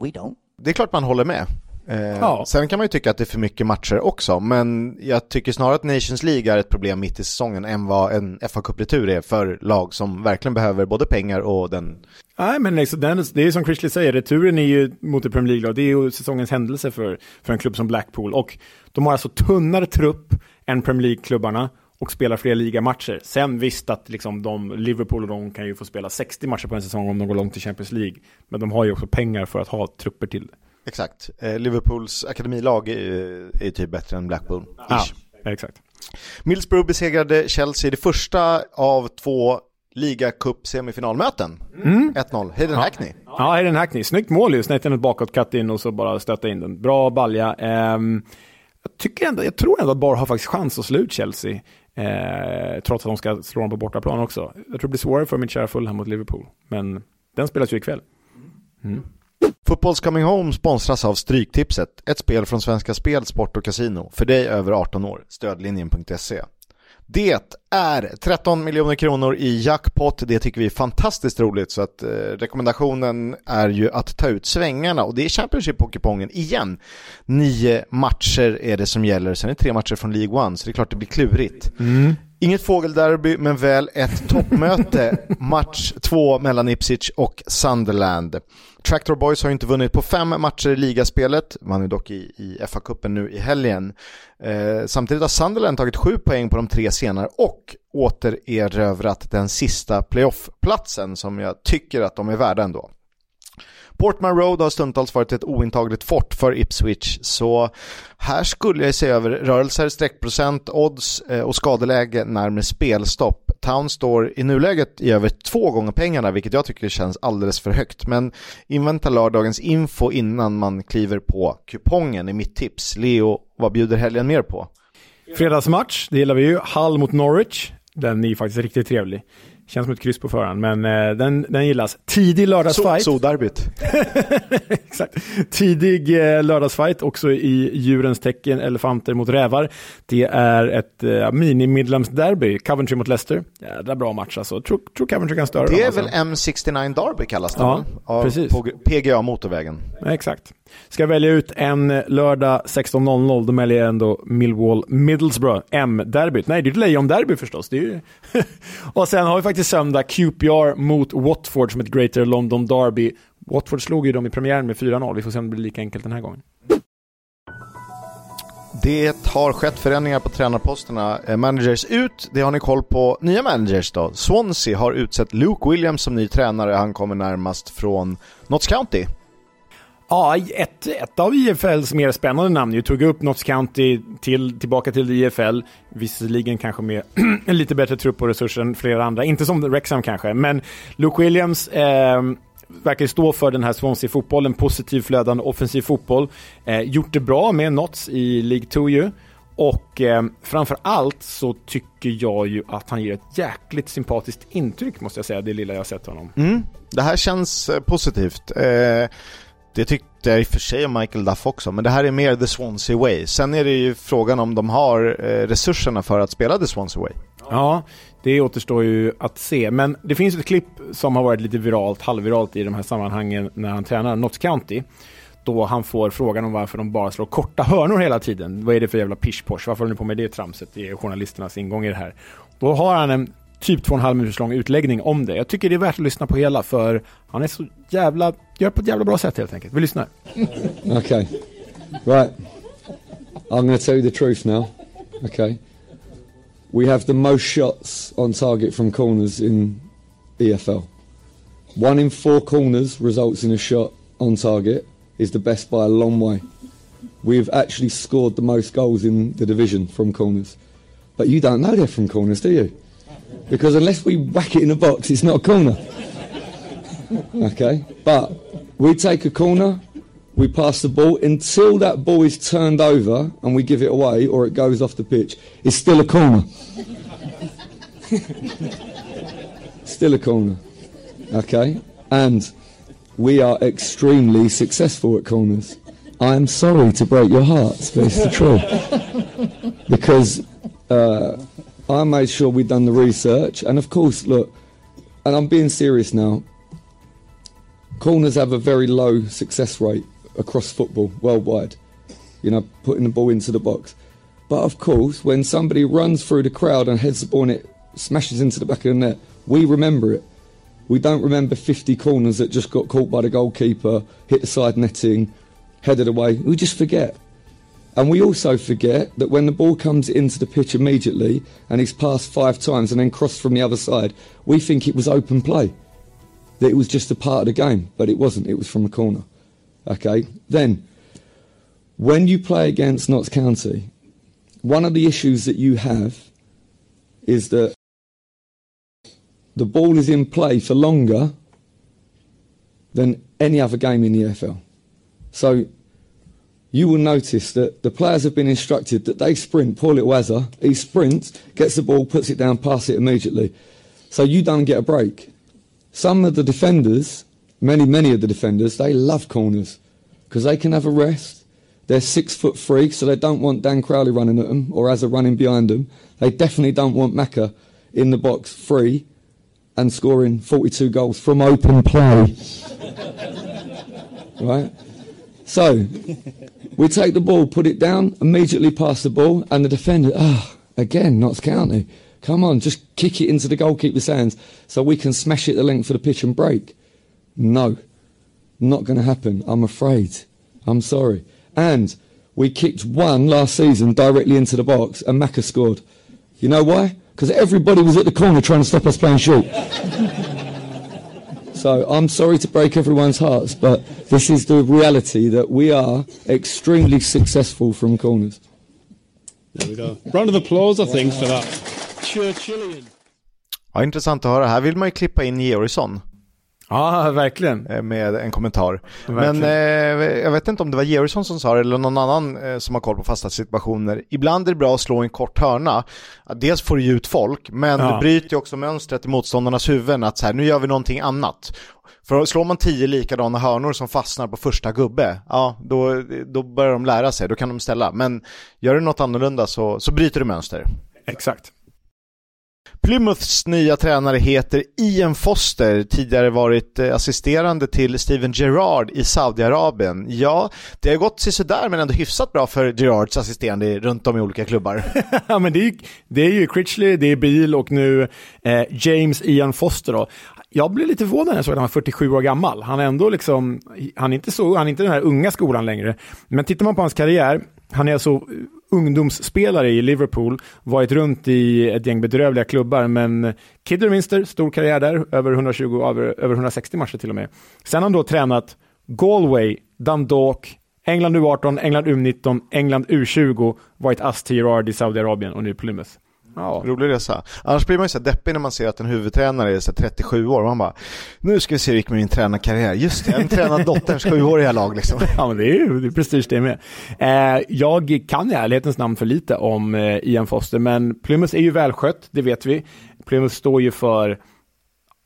We don't. Det är klart man håller med. Eh, Ja. Sen kan man ju tycka att det är för mycket matcher också, men jag tycker snarare att Nations League är ett problem mitt i säsongen än vad en fa Cup-retur är för lag som verkligen behöver både pengar och den... Nej, men liksom, den, det är som Critchley säger, returen är ju mot ett Premier League-lag. Det är ju säsongens händelse för, för en klubb som Blackpool. Och de har alltså tunnare trupp än Premier League-klubbarna och spelar fler ligamatcher. Sen visst att liksom de, Liverpool och de kan ju få spela 60 matcher på en säsong om de går långt i Champions League. Men de har ju också pengar för att ha trupper till det. Exakt. Eh, Liverpools akademilag är, är typ bättre än Blackpool. Ja, exakt. Middlesbrough besegrade Chelsea i det första av två ligacup-semifinalmöten. 1-0. Hayden Hackney. Ja, Hayden Hackney. Snyggt mål ju. Snett in ett bakåt, cut in och så bara stötta in den. Bra balja. Ehm, jag, tycker ändå, jag tror ändå att Bar har faktiskt chans att slå ut Chelsea. Eh, trots att de ska slå dem på bortaplan också. Jag tror det blir svårare för mitt kära Fulham mot Liverpool. Men den spelas ju ikväll. Fotbolls Coming Home sponsras av Stryktipset, ett spel från Svenska Spel, Sport och Casino. För dig över 18 år, stödlinjen.se. Det är 13 miljoner kronor i jackpot, det tycker vi är fantastiskt roligt. Så att eh, rekommendationen är ju att ta ut svängarna. Och det är Championship på kupongen igen. Nio matcher är det som gäller, sen är det tre matcher från League One så det är klart det blir klurigt. Mm. Inget fågelderby men väl ett toppmöte, match två mellan Ipswich och Sunderland. Tractor Boys har inte vunnit på fem matcher i ligaspelet, man är dock i, i FA-cupen nu i helgen. Eh, samtidigt har Sunderland tagit sju poäng på de tre senare och återerövrat den sista playoff-platsen som jag tycker att de är värda ändå. Portman Road har stundtals varit ett ointagligt fort för Ipswich, så här skulle jag se över rörelser, streckprocent, odds eh, och skadeläge närmare spelstopp. Town står i nuläget i över två gånger pengarna, vilket jag tycker känns alldeles för högt. Men invänta lördagens info innan man kliver på kupongen i mitt tips. Leo, vad bjuder helgen mer på? Fredagsmatch, det gillar vi ju. Hall mot Norwich. Den är ju faktiskt riktigt trevlig. Känns som ett kryss på förhand, men eh, den, den gillas. Tidig lördagsfight. So, derbyt Exakt. Tidig eh, lördagsfight, också i djurens tecken, elefanter mot rävar. Det är ett eh, mini-midlandsderby, Coventry mot Leicester. Jädra bra match alltså. Tror, tror Coventry kan störa Det är alltså. väl M69 Derby kallas det Ja, Av, precis. På PGA motorvägen. Ja, exakt. Ska jag välja ut en lördag 16.00, då väljer jag ändå Millwall Middlesbrough, M-derbyt. Nej, det är ju ett lejonderby förstås. Det är ju... och sen har vi faktiskt söndag QPR mot Watford som ett Greater London Derby. Watford slog ju dem i premiären med 4-0. Vi får se om det blir lika enkelt den här gången. Det har skett förändringar på tränarposterna. Eh, managers ut, det har ni koll på. Nya managers då? Swansea har utsett Luke Williams som ny tränare. Han kommer närmast från Notts County. Ja, ett, ett av IFLs mer spännande namn. Jag tog upp Notts County till, tillbaka till IFL. Visserligen kanske med en lite bättre trupp och resurser än flera andra. Inte som Rexham kanske, men Luke Williams eh, verkar stå för den här Swansea-fotbollen. Positiv, flödande, offensiv fotboll. Eh, gjort det bra med Notts i League 2 ju. Och eh, framför allt så tycker jag ju att han ger ett jäkligt sympatiskt intryck måste jag säga, det lilla jag har sett honom. Mm. Det här känns eh, positivt. Eh, det tyckte jag i och för sig om Michael Duff också, men det här är mer the Swansea way. Sen är det ju frågan om de har eh, resurserna för att spela the Swansea way. Ja, det återstår ju att se. Men det finns ett klipp som har varit lite viralt, halvviralt i de här sammanhangen när han tränar Notts County. Då han får frågan om varför de bara slår korta hörnor hela tiden. Vad är det för jävla pish-posh? Varför håller ni på med det tramset? Det är journalisternas ingång i det här. Då har han en typ två och en halv minuters lång utläggning om det. Jag tycker det är värt att lyssna på hela för han är så jävla, gör på ett jävla bra sätt helt enkelt. Vi lyssnar. Okay. Right. I'm going to tell you the truth now. Okay. We have the most shots on target from corners in EFL. One in four corners results in a shot on target is the best by a long way. We've actually scored the most goals in the division from corners. But you don't know they're from corners, do you? Because unless we whack it in the box, it's not a corner. Okay? But we take a corner, we pass the ball until that ball is turned over and we give it away or it goes off the pitch. It's still a corner. still a corner. Okay? And we are extremely successful at corners. I am sorry to break your hearts, but it's the truth. Because uh, I made sure we'd done the research, and of course, look, and I'm being serious now. Corners have a very low success rate across football worldwide. You know, putting the ball into the box. But of course, when somebody runs through the crowd and heads the ball and it smashes into the back of the net, we remember it. We don't remember 50 corners that just got caught by the goalkeeper, hit the side netting, headed away. We just forget. And we also forget that when the ball comes into the pitch immediately and it's passed five times and then crossed from the other side, we think it was open play. That it was just a part of the game, but it wasn't. It was from a corner. Okay? Then, when you play against Notts County, one of the issues that you have is that the ball is in play for longer than any other game in the EFL. So you will notice that the players have been instructed that they sprint. Poor little he sprints, gets the ball, puts it down, pass it immediately. So you don't get a break. Some of the defenders, many, many of the defenders, they love corners because they can have a rest. They're six foot three, so they don't want Dan Crowley running at them or Azza running behind them. They definitely don't want Macca in the box free and scoring 42 goals from open play. right? So, we take the ball, put it down, immediately pass the ball, and the defender, ah, again, Notts County. Come on, just kick it into the goalkeeper's hands so we can smash it the length of the pitch and break. No, not going to happen, I'm afraid. I'm sorry. And we kicked one last season directly into the box, and Macca scored. You know why? Because everybody was at the corner trying to stop us playing short. So I'm sorry to break everyone's hearts, but this is the reality that we are extremely successful from corners. There we go. Round of applause, I think, for that. Churchillian. Ja, intressant att höra. Här vill man ju klippa in Georgsson. Ja, verkligen. Eh, med en kommentar. Verkligen. Men eh, jag vet inte om det var Georgsson som sa det eller någon annan eh, som har koll på fasta situationer. Ibland är det bra att slå en kort hörna. Dels får du ut folk, men ja. det bryter ju också mönstret i motståndarnas huvuden att så här, nu gör vi någonting annat. För slår man tio likadana hörnor som fastnar på första gubbe, ja då, då börjar de lära sig, då kan de ställa. Men gör du något annorlunda så, så bryter du mönster. Exakt. Plymouths nya tränare heter Ian Foster, tidigare varit eh, assisterande till Steven Gerrard i Saudiarabien. Ja, det har gått sådär men ändå hyfsat bra för Gerrards assisterande runt om i olika klubbar. ja, men det är, ju, det är ju Critchley, det är Beal och nu eh, James Ian Foster då. Jag blev lite förvånad när jag såg att han var 47 år gammal. Han är ändå liksom, han är inte så, han är inte den här unga skolan längre. Men tittar man på hans karriär, han är alltså ungdomsspelare i Liverpool, varit runt i ett gäng bedrövliga klubbar, men Kidderminster, stor karriär där, över 120, över, över 160 matcher till och med. Sen har han då tränat Galway, Dundalk, England U18, England U19, England U20, varit ass till i Saudiarabien och nu Plymouth. Ja. Rolig resa. Annars blir man ju så deppig när man ser att en huvudtränare är så 37 år. Man bara, nu ska vi se hur det gick med min tränarkarriär. Just det, jag har tränat dotterns sjuåriga lag liksom. Ja, men det är ju det är prestige det med. Eh, jag kan i ärlighetens namn för lite om eh, Ian Foster, men Plymouth är ju välskött, det vet vi. Plymouth står ju för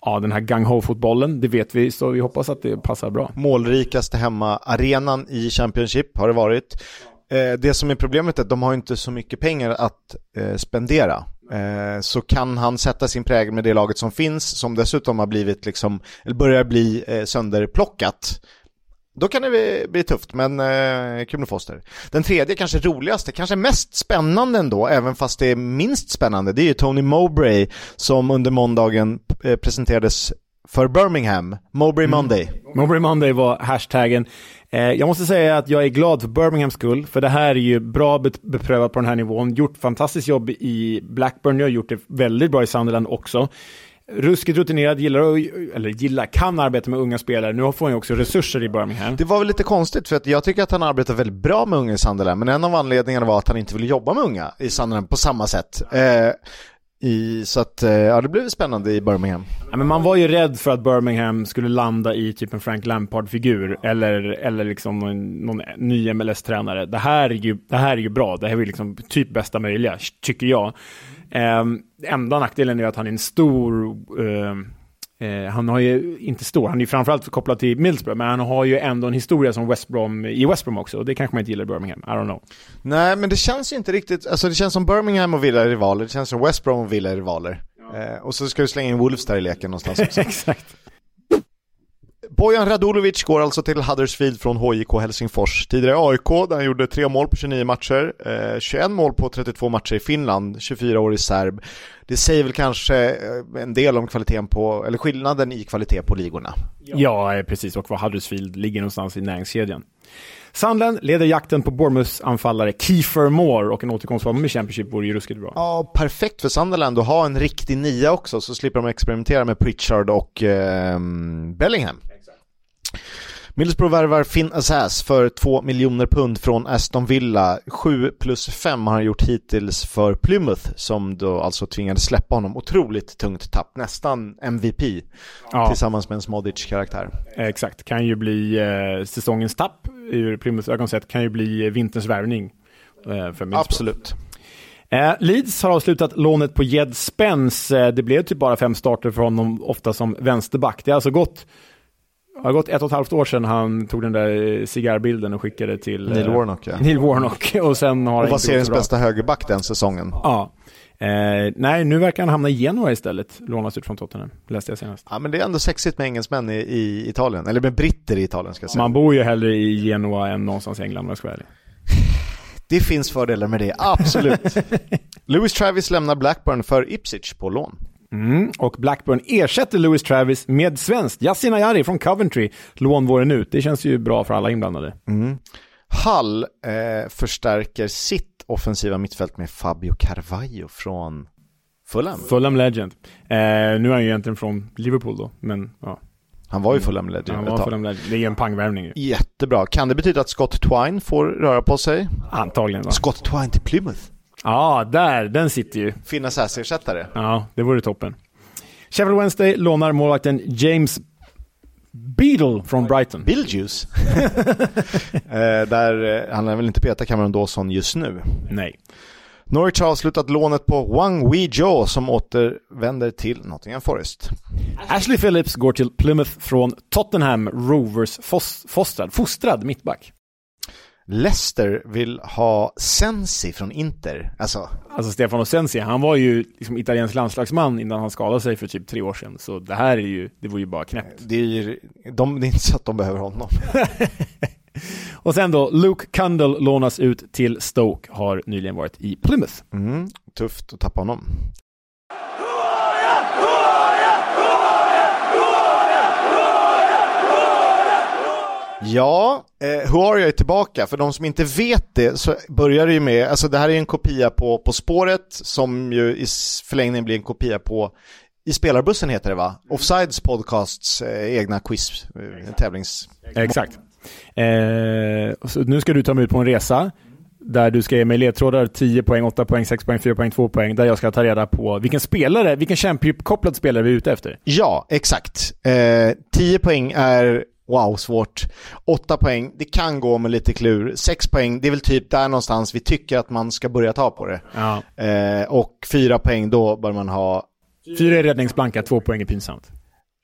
ja, den här gang ho-fotbollen, det vet vi, så vi hoppas att det passar bra. Målrikaste hemma-arenan i Championship har det varit. Eh, det som är problemet är att de har inte så mycket pengar att eh, spendera. Eh, så kan han sätta sin prägel med det laget som finns, som dessutom har blivit liksom, eller börjar bli sönderplockat. Då kan det bli, bli tufft, men eh, kul med Foster. Den tredje, kanske roligaste, kanske mest spännande ändå, även fast det är minst spännande, det är ju Tony Mowbray som under måndagen presenterades för Birmingham, Mowbray mm. Monday. Mm. Mowbray Monday var hashtaggen. Eh, jag måste säga att jag är glad för Birminghams skull, för det här är ju bra beprövat på den här nivån. Gjort fantastiskt jobb i Blackburn, jag har gjort det väldigt bra i Sunderland också. Ruskigt rutinerad, gillar, eller gillar, kan arbeta med unga spelare. Nu får han ju också resurser i Birmingham. Det var väl lite konstigt, för att jag tycker att han arbetar väldigt bra med unga i Sunderland, men en av anledningarna var att han inte ville jobba med unga i Sunderland på samma sätt. Eh, i, så att, eh, ja det blev spännande i Birmingham. Ja, men man var ju rädd för att Birmingham skulle landa i typ en Frank Lampard-figur eller, eller liksom någon, någon ny MLS-tränare. Det, här är ju, det här är ju bra, det här är ju liksom typ bästa möjliga, tycker jag. Eh, enda nackdelen är att han är en stor eh, Eh, han har ju inte stor, han är ju framförallt kopplad till Middlesbrough, men han har ju ändå en historia som West Brom, i West Brom också, och det kanske man inte gillar i Birmingham, I don't know. Nej, men det känns ju inte riktigt, alltså det känns som Birmingham och Villa är rivaler, det känns som West Brom och Villa är rivaler. Ja. Eh, och så ska du slänga in Wolves där i leken någonstans också. Exakt. Bojan Radulovic går alltså till Huddersfield från HJK Helsingfors. Tidigare AIK där han gjorde 3 mål på 29 matcher, eh, 21 mål på 32 matcher i Finland, 24 år i serb. Det säger väl kanske eh, en del om kvaliteten på, eller skillnaden i kvalitet på ligorna. Ja, eh, precis, och var Huddersfield ligger någonstans i näringskedjan. Sunderland leder jakten på Bournemouths anfallare Kiefer Moore och en återkomst med Championship vore ju ruskigt bra. Ja, perfekt för Sunderland att ha en riktig nia också så slipper de experimentera med Pritchard och eh, Bellingham. Middlesbrough värvar Finn Assas för 2 miljoner pund från Aston Villa. 7 plus 5 har han gjort hittills för Plymouth som då alltså tvingades släppa honom. Otroligt tungt tapp, nästan MVP ja. tillsammans med en Smodic-karaktär. Exakt, kan ju bli eh, säsongens tapp ur Plymouths ögon sett, kan ju bli vinterns värvning eh, för Middlesbrough. Absolut. Eh, Leeds har avslutat lånet på Jed Spence. Eh, det blev typ bara fem starter för honom, ofta som vänsterback. Det har alltså gått har gått ett och ett halvt år sedan han tog den där cigarrbilden och skickade till Neil eh, Warnock. Ja. Neil Warnock. Och sen har och var seriens bästa högerback den säsongen. Ja. Eh, nej, nu verkar han hamna i Genoa istället. Lånas ut från Tottenham, läste jag senast. Ja, men det är ändå sexigt med engelsmän i, i Italien. Eller med britter i Italien, ska jag säga. Man bor ju hellre i Genoa än någonstans i England, om jag ska vara ärlig. Det finns fördelar med det, absolut. Lewis Travis lämnar Blackburn för Ipswich på lån. Mm, och Blackburn ersätter Lewis Travis med svenskt Yasin Ayari från Coventry. Lån våren ut. Det känns ju bra för alla inblandade. Mm. Hull eh, förstärker sitt offensiva mittfält med Fabio Carvalho från Fulham. Fulham Legend. Eh, nu är han ju egentligen från Liverpool då, men ja. Han var ju Fulham Legend Han var Fulham Legend. Det är en pangvärvning ju. Jättebra. Kan det betyda att Scott Twine får röra på sig? Antagligen va? Scott Twine till Plymouth? Ja, där, den sitter ju. Finnas ersättare. Ja, det vore toppen. Sheffield Wednesday lånar målvakten James Beadle från Brighton. Beetlejuice. eh, där, eh, han är väl inte Peter Cameron Dawson just nu. Nej. Norwich har avslutat lånet på Wang Wei-Jo som återvänder till Nottingham Forest. Ashley Phillips går till Plymouth från Tottenham Rovers fos- fostrad, fostrad mittback. Leicester vill ha Sensi från Inter. Alltså, Alltså Stefano Sensi, han var ju liksom italiensk landslagsman innan han skadade sig för typ tre år sedan. Så det här är ju, det var ju bara knäppt. det är, ju, de, det är inte så att de behöver honom. Och sen då, Luke Cundle lånas ut till Stoke, har nyligen varit i Plymouth. Mm, tufft att tappa honom. Ja, eh, Huaria är tillbaka. För de som inte vet det så börjar det ju med, alltså det här är en kopia på På spåret som ju i förlängningen blir en kopia på i spelarbussen heter det va? Offsides podcasts eh, egna quiz, eh, tävlings... Exakt. Eh, nu ska du ta mig ut på en resa där du ska ge mig ledtrådar 10 poäng, 8 poäng, 6 poäng, 4 poäng, 2 poäng. Där jag ska ta reda på vilken spelare, vilken Championship-kopplad spelare vi är ute efter. Ja, exakt. Eh, 10 poäng är, wow, svårt. 8 poäng, det kan gå med lite klur. 6 poäng, det är väl typ där någonstans vi tycker att man ska börja ta på det. Ja. Eh, och 4 poäng, då bör man ha... Fyra är räddningsblanka, två poäng är pinsamt.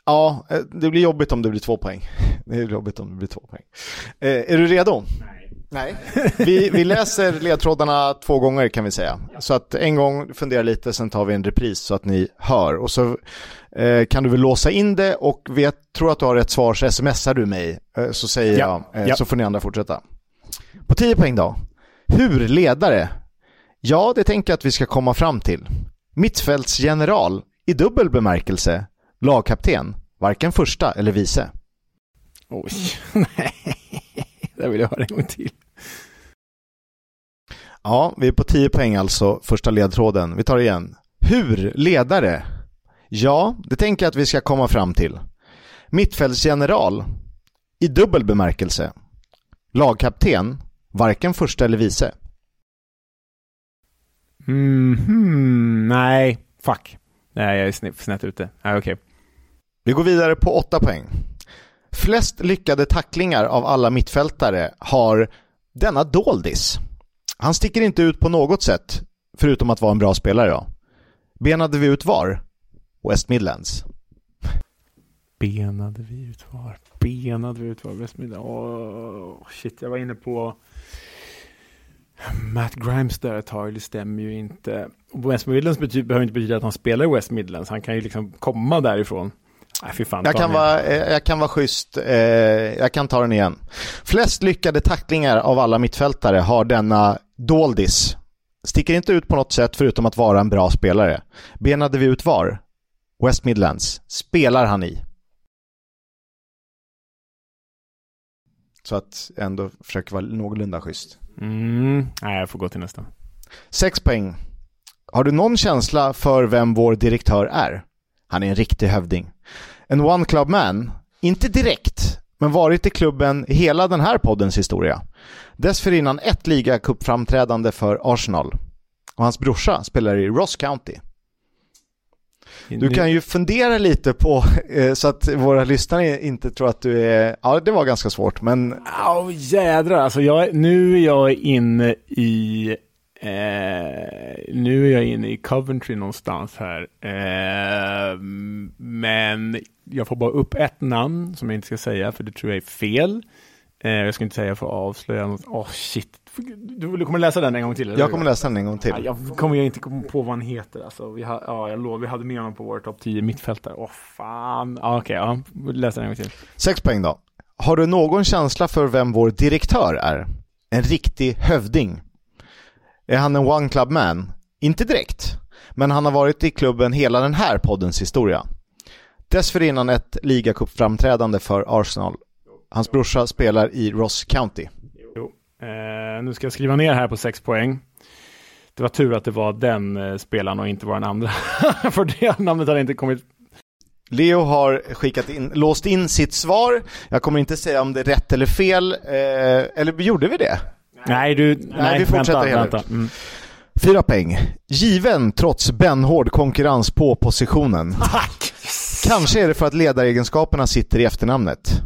Ja, eh, det blir jobbigt om det blir 2 poäng. Det är jobbigt om det blir 2 poäng. Eh, är du redo? Nej. Vi, vi läser ledtrådarna två gånger kan vi säga. Så att en gång fundera lite, sen tar vi en repris så att ni hör. Och så eh, kan du väl låsa in det och vet, tror att du har rätt svar så smsar du mig. Eh, så säger Ja. jag, eh, Ja. så får ni andra fortsätta. På 10 poäng då. Hur ledare? Ja, det tänker jag att vi ska komma fram till. Mittfältsgeneral i dubbel bemärkelse. Lagkapten, varken första eller vice. Oj, nej. Det vill jag höra en gång till. Ja, vi är på 10 poäng alltså, första ledtråden. Vi tar det igen. Hur ledare? Ja, det tänker jag att vi ska komma fram till. Mittfältsgeneral i dubbel bemärkelse. Lagkapten, varken första eller vice. Mhm, nej, fuck. Nej, jag är snett, ute. Nej, okej. Vi går vidare på 8 poäng. Flest lyckade tacklingar av alla mittfältare har denna doldis. Han sticker inte ut på något sätt, förutom att vara en bra spelare då. Benade vi ut var? West Midlands. Benade vi ut var? Benade vi ut var? Westmid? Åh, shit, jag var inne på Matt Grimes där ett tag, det stämmer ju inte. West Midlands betyder, behöver inte betyda att han spelar i West Midlands, han kan ju liksom komma därifrån. Nej, fan. Jag kan, vara, eh, jag kan vara schysst, eh, jag kan ta den igen. Flest lyckade tacklingar av alla mittfältare har denna doldis. Sticker inte ut på något sätt förutom att vara en bra spelare. Benade vi ut var? West Midlands. Spelar han i? Så att ändå försöka vara någorlunda schysst. Mm, nej, jag får gå till nästa. Sex poäng. Har du någon känsla för vem vår direktör är? Han är en riktig hövding. En one club man? Inte direkt, men varit i klubben hela den här poddens historia. Dessförinnan ett ligacupframträdande för Arsenal. Och hans brorsa spelar i Ross County. Du kan ju fundera lite på, eh, så att våra lyssnare inte tror att du är... Ja, det var ganska svårt, men Åh jädrar, alltså jag, nu är jag inne i eh, nu är jag inne i Coventry någonstans här. Eh, men jag får bara upp ett namn som jag inte ska säga för det tror jag är fel. Eh, jag ska inte säga för att avslöja något. Åh shit. Du, du kommer läsa den en gång till? eller jag kommer läsa den en gång till. Ja, jag kommer ju inte komma på vad han heter. Alltså, vi, ha, ja, jag lovar, vi hade med honom på vår topp 10 mittfältare. Åh fan. Ja, Okej, ja. läs den en gång till. Sex poäng då. Har du någon känsla för vem vår direktör är? En riktig hövding. Är han en one club man? Inte direkt. Men han har varit i klubben hela den här poddens historia. Dessförinnan ett ligacupframträdande för Arsenal. Hans brorsa spelar i Ross County. Jo. Eh, nu ska jag skriva ner här på sex poäng. Det var tur att det var den eh, spelaren och inte var den andra. För det namnet hade inte kommit. Leo har skickat in, låst in sitt svar. Jag kommer inte säga om det är rätt eller fel. Eh, eller gjorde vi det? Nej, du. Nej, vi fortsätter vänta, vänta. Mm. Fyra poäng. Given trots benhård konkurrens på positionen. Kanske är det för att ledaregenskaperna sitter i efternamnet.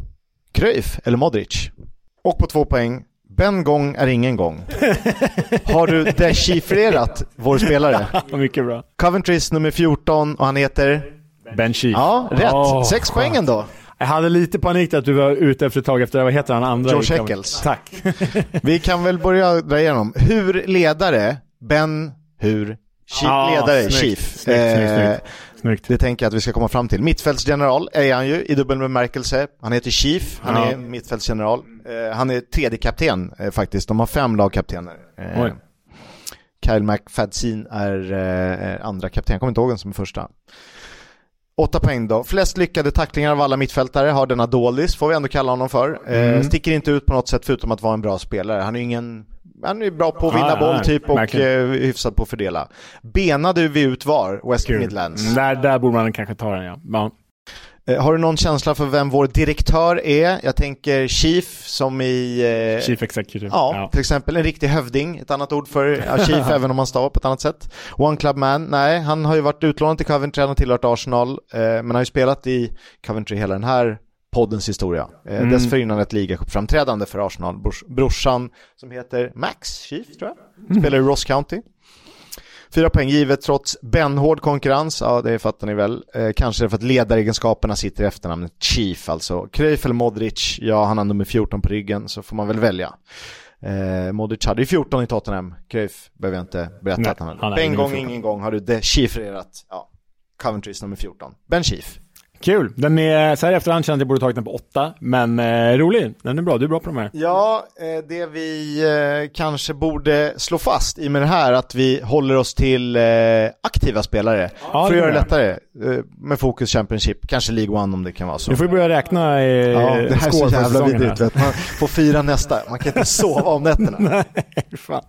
Cruyff eller Modric. Och på två poäng, Ben gång är ingen gång. Har du dechiffrerat vår spelare? Mycket bra. Coventrys nummer 14 och han heter? Ben Chief. Ja, rätt. Åh, Sex poäng ändå. Jag hade lite panik att du var ute efter ett tag efter, vad heter han andra? George? Eccles. Tack. Vi kan väl börja dra igenom. Hur ledare, Ben, hur, Chief, Ja, ledare, snyggt, Chief. snyggt, Eh, snyggt. Snyggt. Det tänker jag att vi ska komma fram till. Mittfältsgeneral är han ju i dubbel bemärkelse. Han heter Chief, han Ja. är mittfältsgeneral. Eh, han är tredje kapten eh, faktiskt. De har fem lagkaptener. Eh. Kyle McFadsin är eh, andra kapten. Jag kommer inte ihåg vem som är första. Åtta poäng då. Flest lyckade tacklingar av alla mittfältare har denna Dolis, får vi ändå kalla honom för. Eh, Mm. sticker inte ut på något sätt förutom att vara en bra spelare. Han är ingen... Han är bra på att vinna ja, boll typ och eh, hyfsad på att fördela. Benade vi ut var, West. Midlands. Mm, Där, där borde man kanske ta den ja. ja. Eh, Har du någon känsla för vem vår direktör är? Jag tänker Chief som i... Eh, Chief Executive. Ja, till exempel en riktig hövding, ett annat ord för ja, Chief även om man stavar på ett annat sätt. One Club Man, nej, han har ju varit utlånad till Coventry, han har tillhört Arsenal, eh, men har ju spelat i Coventry hela den här poddens historia. Eh, Mm. Dessförinnan ett ligacupframträdande för Arsenal. Brors, brorsan som heter Max Chief, tror jag, spelar i Ross County. Fyra poäng givet trots benhård konkurrens, ja det fattar ni väl. Eh, kanske för att ledaregenskaperna sitter i efternamnet Chief, alltså Cruyff eller Modric, ja han har nummer 14 på ryggen så får man väl välja. Eh, Modric hade ju 14 i Tottenham, Cruyff behöver jag inte berätta Nej, att han hade. han en gång, 14. ingen gång har du dechiffrerat, ja, Coventrys nummer 14. Ben Chief. Kul. Den är, så här i efterhand känner jag att jag borde tagit den på åtta, men eh, rolig. Den är bra, du är bra på de här. Ja, eh, det vi eh, kanske borde slå fast i med det här att vi håller oss till eh, aktiva spelare. Ja, för att göra det lättare. Eh, med fokus Championship, kanske League One om det kan vara så. Du får ju börja räkna eh, Ja, det här är så jävla vidrigt. vet. Man får fira nästa, man kan inte sova om nätterna. Nej, fan.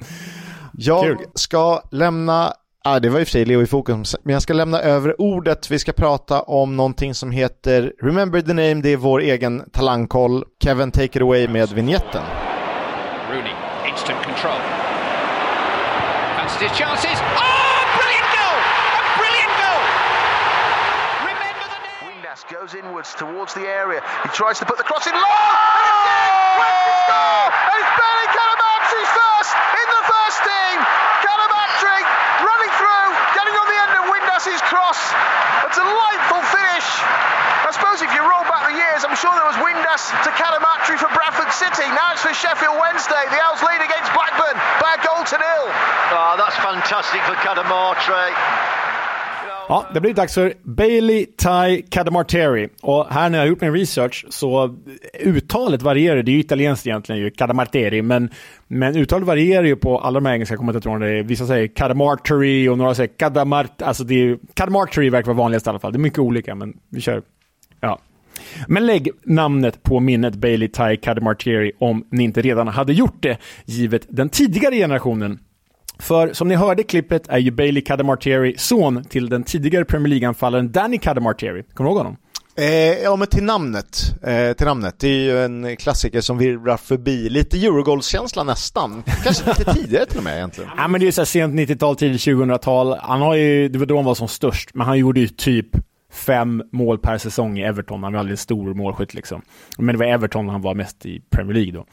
Jag Kul. ska lämna, ah, det var i och för sig Leo i fokus, men jag ska lämna över ordet. Vi ska prata om någonting som heter Remember the name, det är vår egen talangkoll. Kevin, take it away med vignetten. Rooney, instant control. Fancies his chances. Oh, brilliant goal! A brilliant goal! Remember the name. Windass goes inwards towards the area. He tries to put the cross in long. And it's in! Wembley score! And it's Bailey Calamatri first in the first team. Of cross. A delightful finish. I suppose if you roll back the years, I'm sure there was Windass to Calamatri for Bradford City. Now it's for Sheffield Wednesday. The Owls lead against Blackburn by a goal to nil. Oh, that's fantastic for Cadamartre. Ja, det blir dags för Bailey Ty Cadamarteri. Och här när jag har gjort min research så uttalet varierar. Det är ju italienskt egentligen ju, Cadamarteri, men, men uttalet varierar ju på alla de här engelska kommentatorerna. Vissa säger Cadamarteri och några säger Cadamart... Alltså det är, Cadamarteri verkar vara vanligast i alla fall. Det är mycket olika, men vi kör. Ja. Men lägg namnet på minnet Bailey Ty Cadamarteri om ni inte redan hade gjort det, givet den tidigare generationen för som ni hörde i klippet är ju Bailey Cadamarteri son till den tidigare Premier League-anfallaren Danny Cadamarteri. Kommer du ihåg honom? Eh, ja men till namnet, eh, till namnet. Det är ju en klassiker som virrar förbi. Lite Eurogoals-känsla nästan. Kanske lite tidigare till och med egentligen. Ja, men det är ju så sent 90-tal, tidigt 2000-tal. Han har ju, det var då han var som störst, men han gjorde ju typ fem mål per säsong i Everton. Han var aldrig en stor målskytt liksom. Men det var Everton han var mest i Premier League då.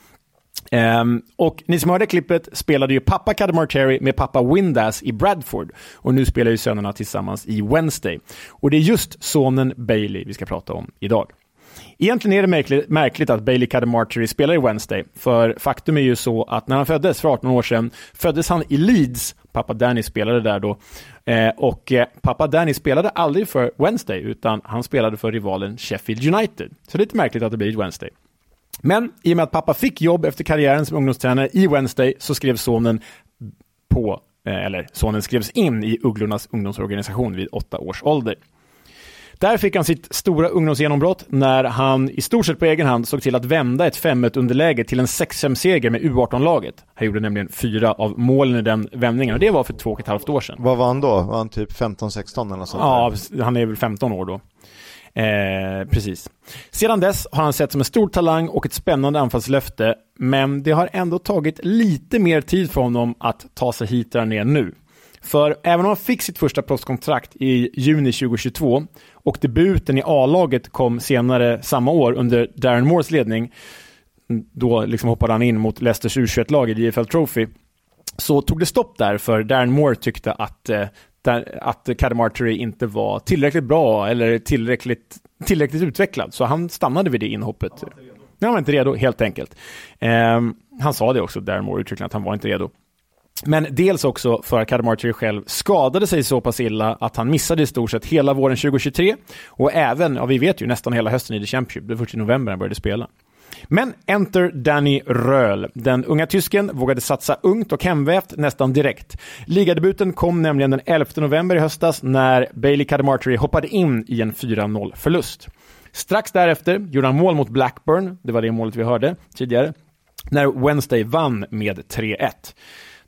Um, och ni som hörde klippet spelade ju pappa Cadamarteri med pappa Windass i Bradford. Och nu spelar ju sönerna tillsammans i Wednesday. Och det är just sonen Bailey vi ska prata om idag. Egentligen är det märkligt, märkligt att Bailey Cadamarteri spelar i Wednesday, för faktum är ju så att när han föddes för 18 år sedan föddes han i Leeds. Pappa Danny spelade där då. Eh, och eh, pappa Danny spelade aldrig för Wednesday, utan han spelade för rivalen Sheffield United. Så det är lite märkligt att det blir Wednesday. Men i och med att pappa fick jobb efter karriären som ungdomstränare i Wednesday så skrev sonen på, eh, eller sonen skrevs in i Ugglornas ungdomsorganisation vid åtta års ålder. Där fick han sitt stora ungdomsgenombrott när han i stort sett på egen hand såg till att vända ett 5-1 underläge till en 6-5-seger med U18-laget. Han gjorde nämligen fyra av målen i den vändningen och det var för två och ett halvt år sedan. Vad var han då? Var han typ 15-16 eller något sånt? Ja, han är väl 15 år då. Eh, precis. Sedan dess har han sett som en stor talang och ett spännande anfallslöfte, men det har ändå tagit lite mer tid för honom att ta sig hit där han är nu. För även om han fick sitt första proffskontrakt i juni 2022 och debuten i A-laget kom senare samma år under Darren Moores ledning, då liksom hoppade han in mot Leicesters U21-lag i JFL Trophy, så tog det stopp där för Darren Moore tyckte att, eh, där, att Cadamartery inte var tillräckligt bra eller tillräckligt, tillräckligt utvecklad, så han stannade vid det inhoppet. Han var inte redo, helt enkelt. Eh, han sa det också, Darren Moore, uttryckligen att han var inte redo. Men dels också för att Cadamartery själv skadade sig så pass illa att han missade i stort sett hela våren 2023 och även, ja vi vet ju, nästan hela hösten i The Championship. Det var först i november han började spela. Men enter Danny Röhl. Den unga tysken vågade satsa ungt och hemvävt nästan direkt. Ligadebuten kom nämligen den 11 november i höstas när Bailey Cadamartery hoppade in i en 4-0 förlust. Strax därefter gjorde han mål mot Blackburn, det var det målet vi hörde tidigare, när Wednesday vann med 3-1.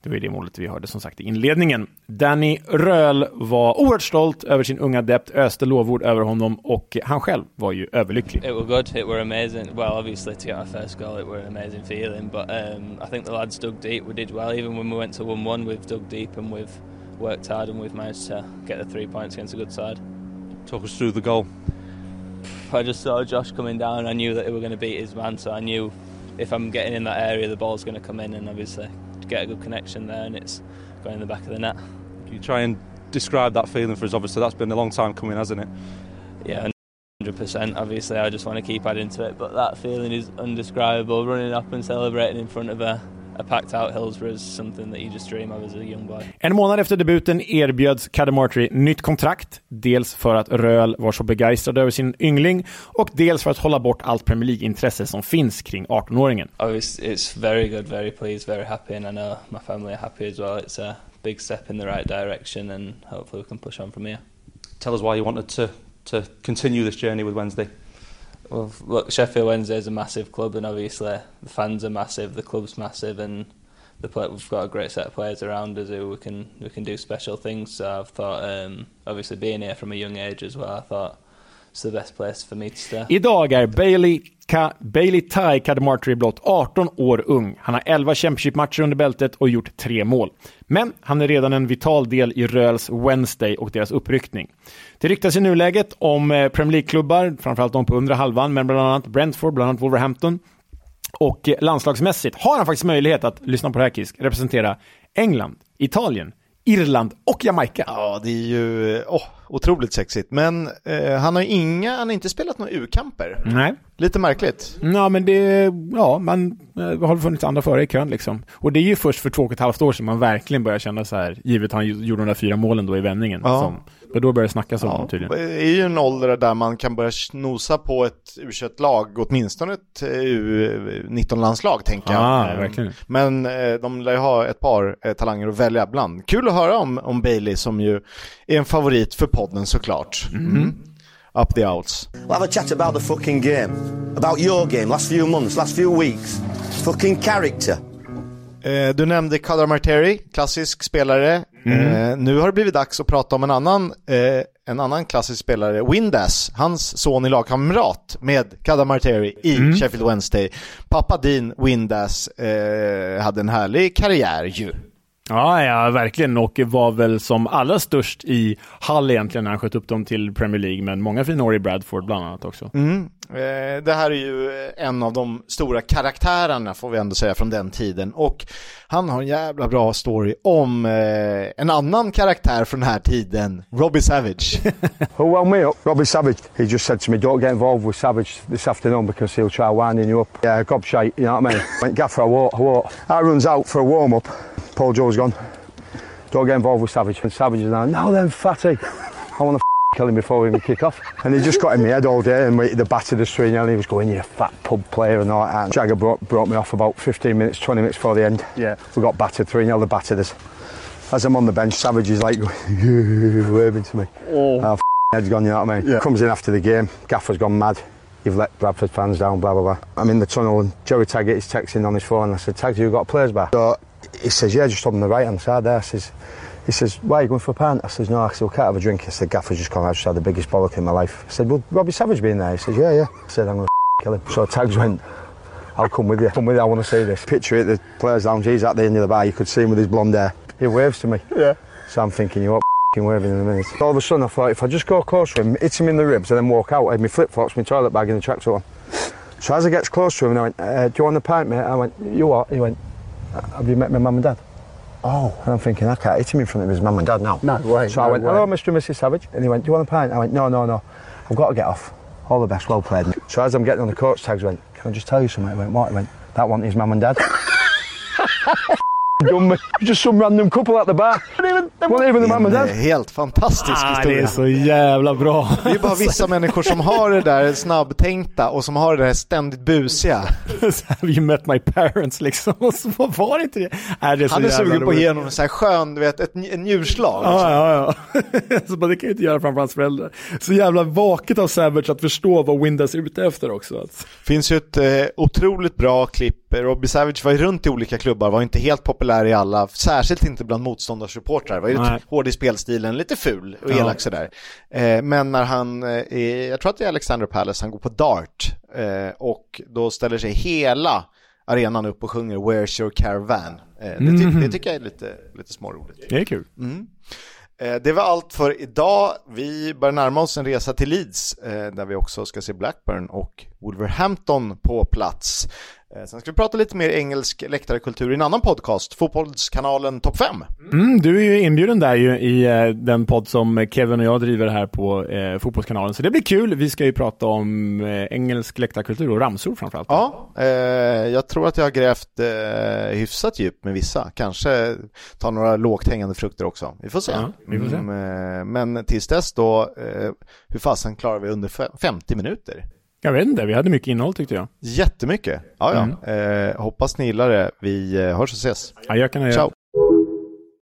Det var det målet vi hörde som sagt i inledningen. Danny Röhl var oerhört stolt över sin unga adept, öste lovord över honom och han själv var ju överlycklig. It was good, it were amazing. Well obviously to get our first goal it were an amazing feeling but um, I think the lads dug deep, we did well even when we went to 1-1 we've dug deep and we've worked hard and we've managed to get the three points against a good side. Talk us through the goal. I just saw Josh coming down and I knew that he were going to beat his man so I knew if I'm getting in that area the ball's going to come in and obviously get a good connection there and it's going in the back of the net. Can you try and describe that feeling for us? Obviously, that's been a long time coming, hasn't it? Yeah, 100%. Obviously, I just want to keep adding to it, but that feeling is undescribable. Running up and celebrating in front of a a packed out Hillsborough is something that you just dream of as a young boy. En månad efter debuten erbjöds Cadamartry nytt kontrakt. Dels för att Röhl var så begeistrad över sin yngling och dels för att hålla bort allt Premier League-intresse som finns kring 18-åringen. It's very good, very pleased, very happy and I know my family are happy as well. It's a big step in the right direction and hopefully we can push on from here. Tell us why you wanted to, to continue this journey with Wednesday. Well, look, Sheffield Wednesday is a massive club, and obviously the fans are massive, the club's massive, and the play, we've got a great set of players around us who we can we can do special things. So I've thought, um, obviously being here from a young age as well, I thought it's the best place for me to stay. Idag är Bailey, Ka Bailey Ty Cadamartry blott 18 år ung. Han har 11 Championship-matcher under bältet och gjort tre mål. Men han är redan en vital del i Röls Wednesday och deras uppryckning. Det ryktas i nuläget om eh, Premier League-klubbar, framförallt de på undre halvan, men bland annat Brentford, bland annat Wolverhampton. Och eh, landslagsmässigt har han faktiskt möjlighet att, lyssna på det här Kisk, representera England, Italien, Irland och Jamaica. Ja, det är ju oh, otroligt sexigt. Men eh, han har inga, han har inte spelat några U-kamper. Nej. Lite märkligt. Ja, men det, ja, man eh, har funnits andra före i kön liksom. Och det är ju först för två och ett halvt år sedan man verkligen börjar känna så här, givet han gjorde de där fyra målen då i vändningen. Ja. Som, och då börjar det snackas om Ja, honom tydligen. det är ju en ålder där man kan börja snosa på ett u lag åtminstone ett U19-landslag tänker jag. Ah, Eh, verkligen. Men eh, de lär ju ha ett par eh, talanger att välja bland. Kul att höra om, om Bailey som ju är en favorit för podden såklart. Mm. Up the outs. We'll have a chat about the fucking game. About your game, last few months, last few weeks. Fucking character. Eh, du nämnde Kadar Marteri, klassisk spelare. Eh, nu har det blivit dags att prata om en annan, eh, en annan klassisk spelare, Windass, hans son i lagkamrat med Kadar Marteri i Sheffield Wednesday. Pappa Dean Windass hade en härlig karriär ju. Ja, ja, verkligen. Och var väl som allra störst i Hull egentligen när han sköt upp dem till Premier League. Men många fina år i Bradford bland annat också. Mm. Eh, det här är ju en av de stora karaktärerna får vi ändå säga från den tiden och han har en jävla bra story om eh, en annan karaktär från den här tiden, Robbie Savage. Who wound me up? Robbie Savage. He just said to me, don't get involved with Savage this afternoon because he'll try winding you up. Yeah, gobshite, you know what I mean? Went gaffer, I walk, I walk. I runs out for a warm-up. Paul Joe's gone. Don't get involved with Savage. And Savage is now, no then, fatty. I want to kill him before we even kick off. And he just got in my head all day and waited the batter to swing and he was going, you fat pub player and all that. And Jagger brought, brought me off about 15 minutes, 20 minutes before the end. Yeah. We got battered 3-0, the battered us. As I'm on the bench, Savage is like waving to me. Oh. Our head's gone, you know what I mean? Yeah. Comes in after the game, Gaffer's gone mad. You've let Bradford fans down, blah, blah, blah. I'm in the tunnel and Joey Taggett is texting on his phone. I said, Tags, you got a players bar? So he says, yeah, just on the right hand side there. I says, he says, why are you going for a pint? I says, no, I said, we can't have a drink. I said, Gaffer's just come out, just had the biggest bollock in my life. I said, well, Robbie Savage being there? He says, yeah, yeah. I said, I'm going to kill him. So Tags went, I'll come with you. Come with you, I want to see this. Picture it, the players lounge, he's at the end of the bar. You could see him with his blonde hair. He waves to me. Yeah. So I'm thinking, you're f***ing waving in a minute. All of a sudden I thought, if I just go close to him, hit him in the ribs and then walk out, I had my flip-flops, my toilet bag and the tracksuit on. So as I gets close to him, I went, uh, do you want a pint, mate? I went, you what? He went, have you met my mum and dad? Oh. And I'm thinking, I can't hit him in front of his mum and dad now. No way. So I went, way. hello, Mr. and Mrs. Savage. And he went, do you want a pint? I went, no, no, no. I've got to get off. All the best, well played. So as I'm getting on the coach tags, I went, can I just tell you something? I went, what? He went, that one is mum and dad. Dum me. Just some random couple at the bar. Wasn't even the mum and En dad. helt fantastisk Ah, det historia. är så jävla bra. Det är bara vissa människor som har det där snabbtänkta och som har det där ständigt busiga. Här, you met my parents liksom. Och så var det inte det. Nej, det är så Han är sugen på att ge honom en sån här skön, du vet, ett, en njurslag. Ja, ja, ja. så bara, det kan jag inte göra framför hans föräldrar. Så jävla vaket av Savage att förstå vad Windows är ute efter också. Finns ju ett eh, otroligt bra klipp. Robbie Savage var ju runt i olika klubbar, var inte helt populär i alla, särskilt inte bland motståndarsupportrar. Var ju hård i spelstilen, lite ful och Ja. elak sådär. Eh, men när han, eh, är, jag tror att det är Alexander Palace, han går på dart eh, och då ställer sig hela arenan upp och sjunger Where's your caravan? Eh, det, ty- Mhm. det tycker jag är lite, lite småroligt. Det är kul. Mm. Eh, Det var allt för idag. Vi börjar närma oss en resa till Leeds eh, där vi också ska se Blackburn och Wolverhampton på plats. Eh, Sen ska vi prata lite mer engelsk läktarkultur i en annan podcast, Fotbollskanalen Topp 5. Mm, du är ju inbjuden där ju i eh, den podd som Kevin och jag driver här på eh, Fotbollskanalen. Så det blir kul. Vi ska ju prata om eh, engelsk läktarkultur och ramsor framförallt. Ja, eh, jag tror att jag har grävt eh, hyfsat djupt med vissa. Kanske ta några lågt hängande frukter också. Vi får se. Ja, vi får se. Mm, eh, men tills dess då, hur fasen klarar vi under fe- 50 minuter? Jag vet inte, vi hade mycket innehåll tyckte jag. Jättemycket. Ja, ja. Mm. Eh, hoppas ni gillar det. Vi eh, hörs och ses. Ja, jag kan Ciao.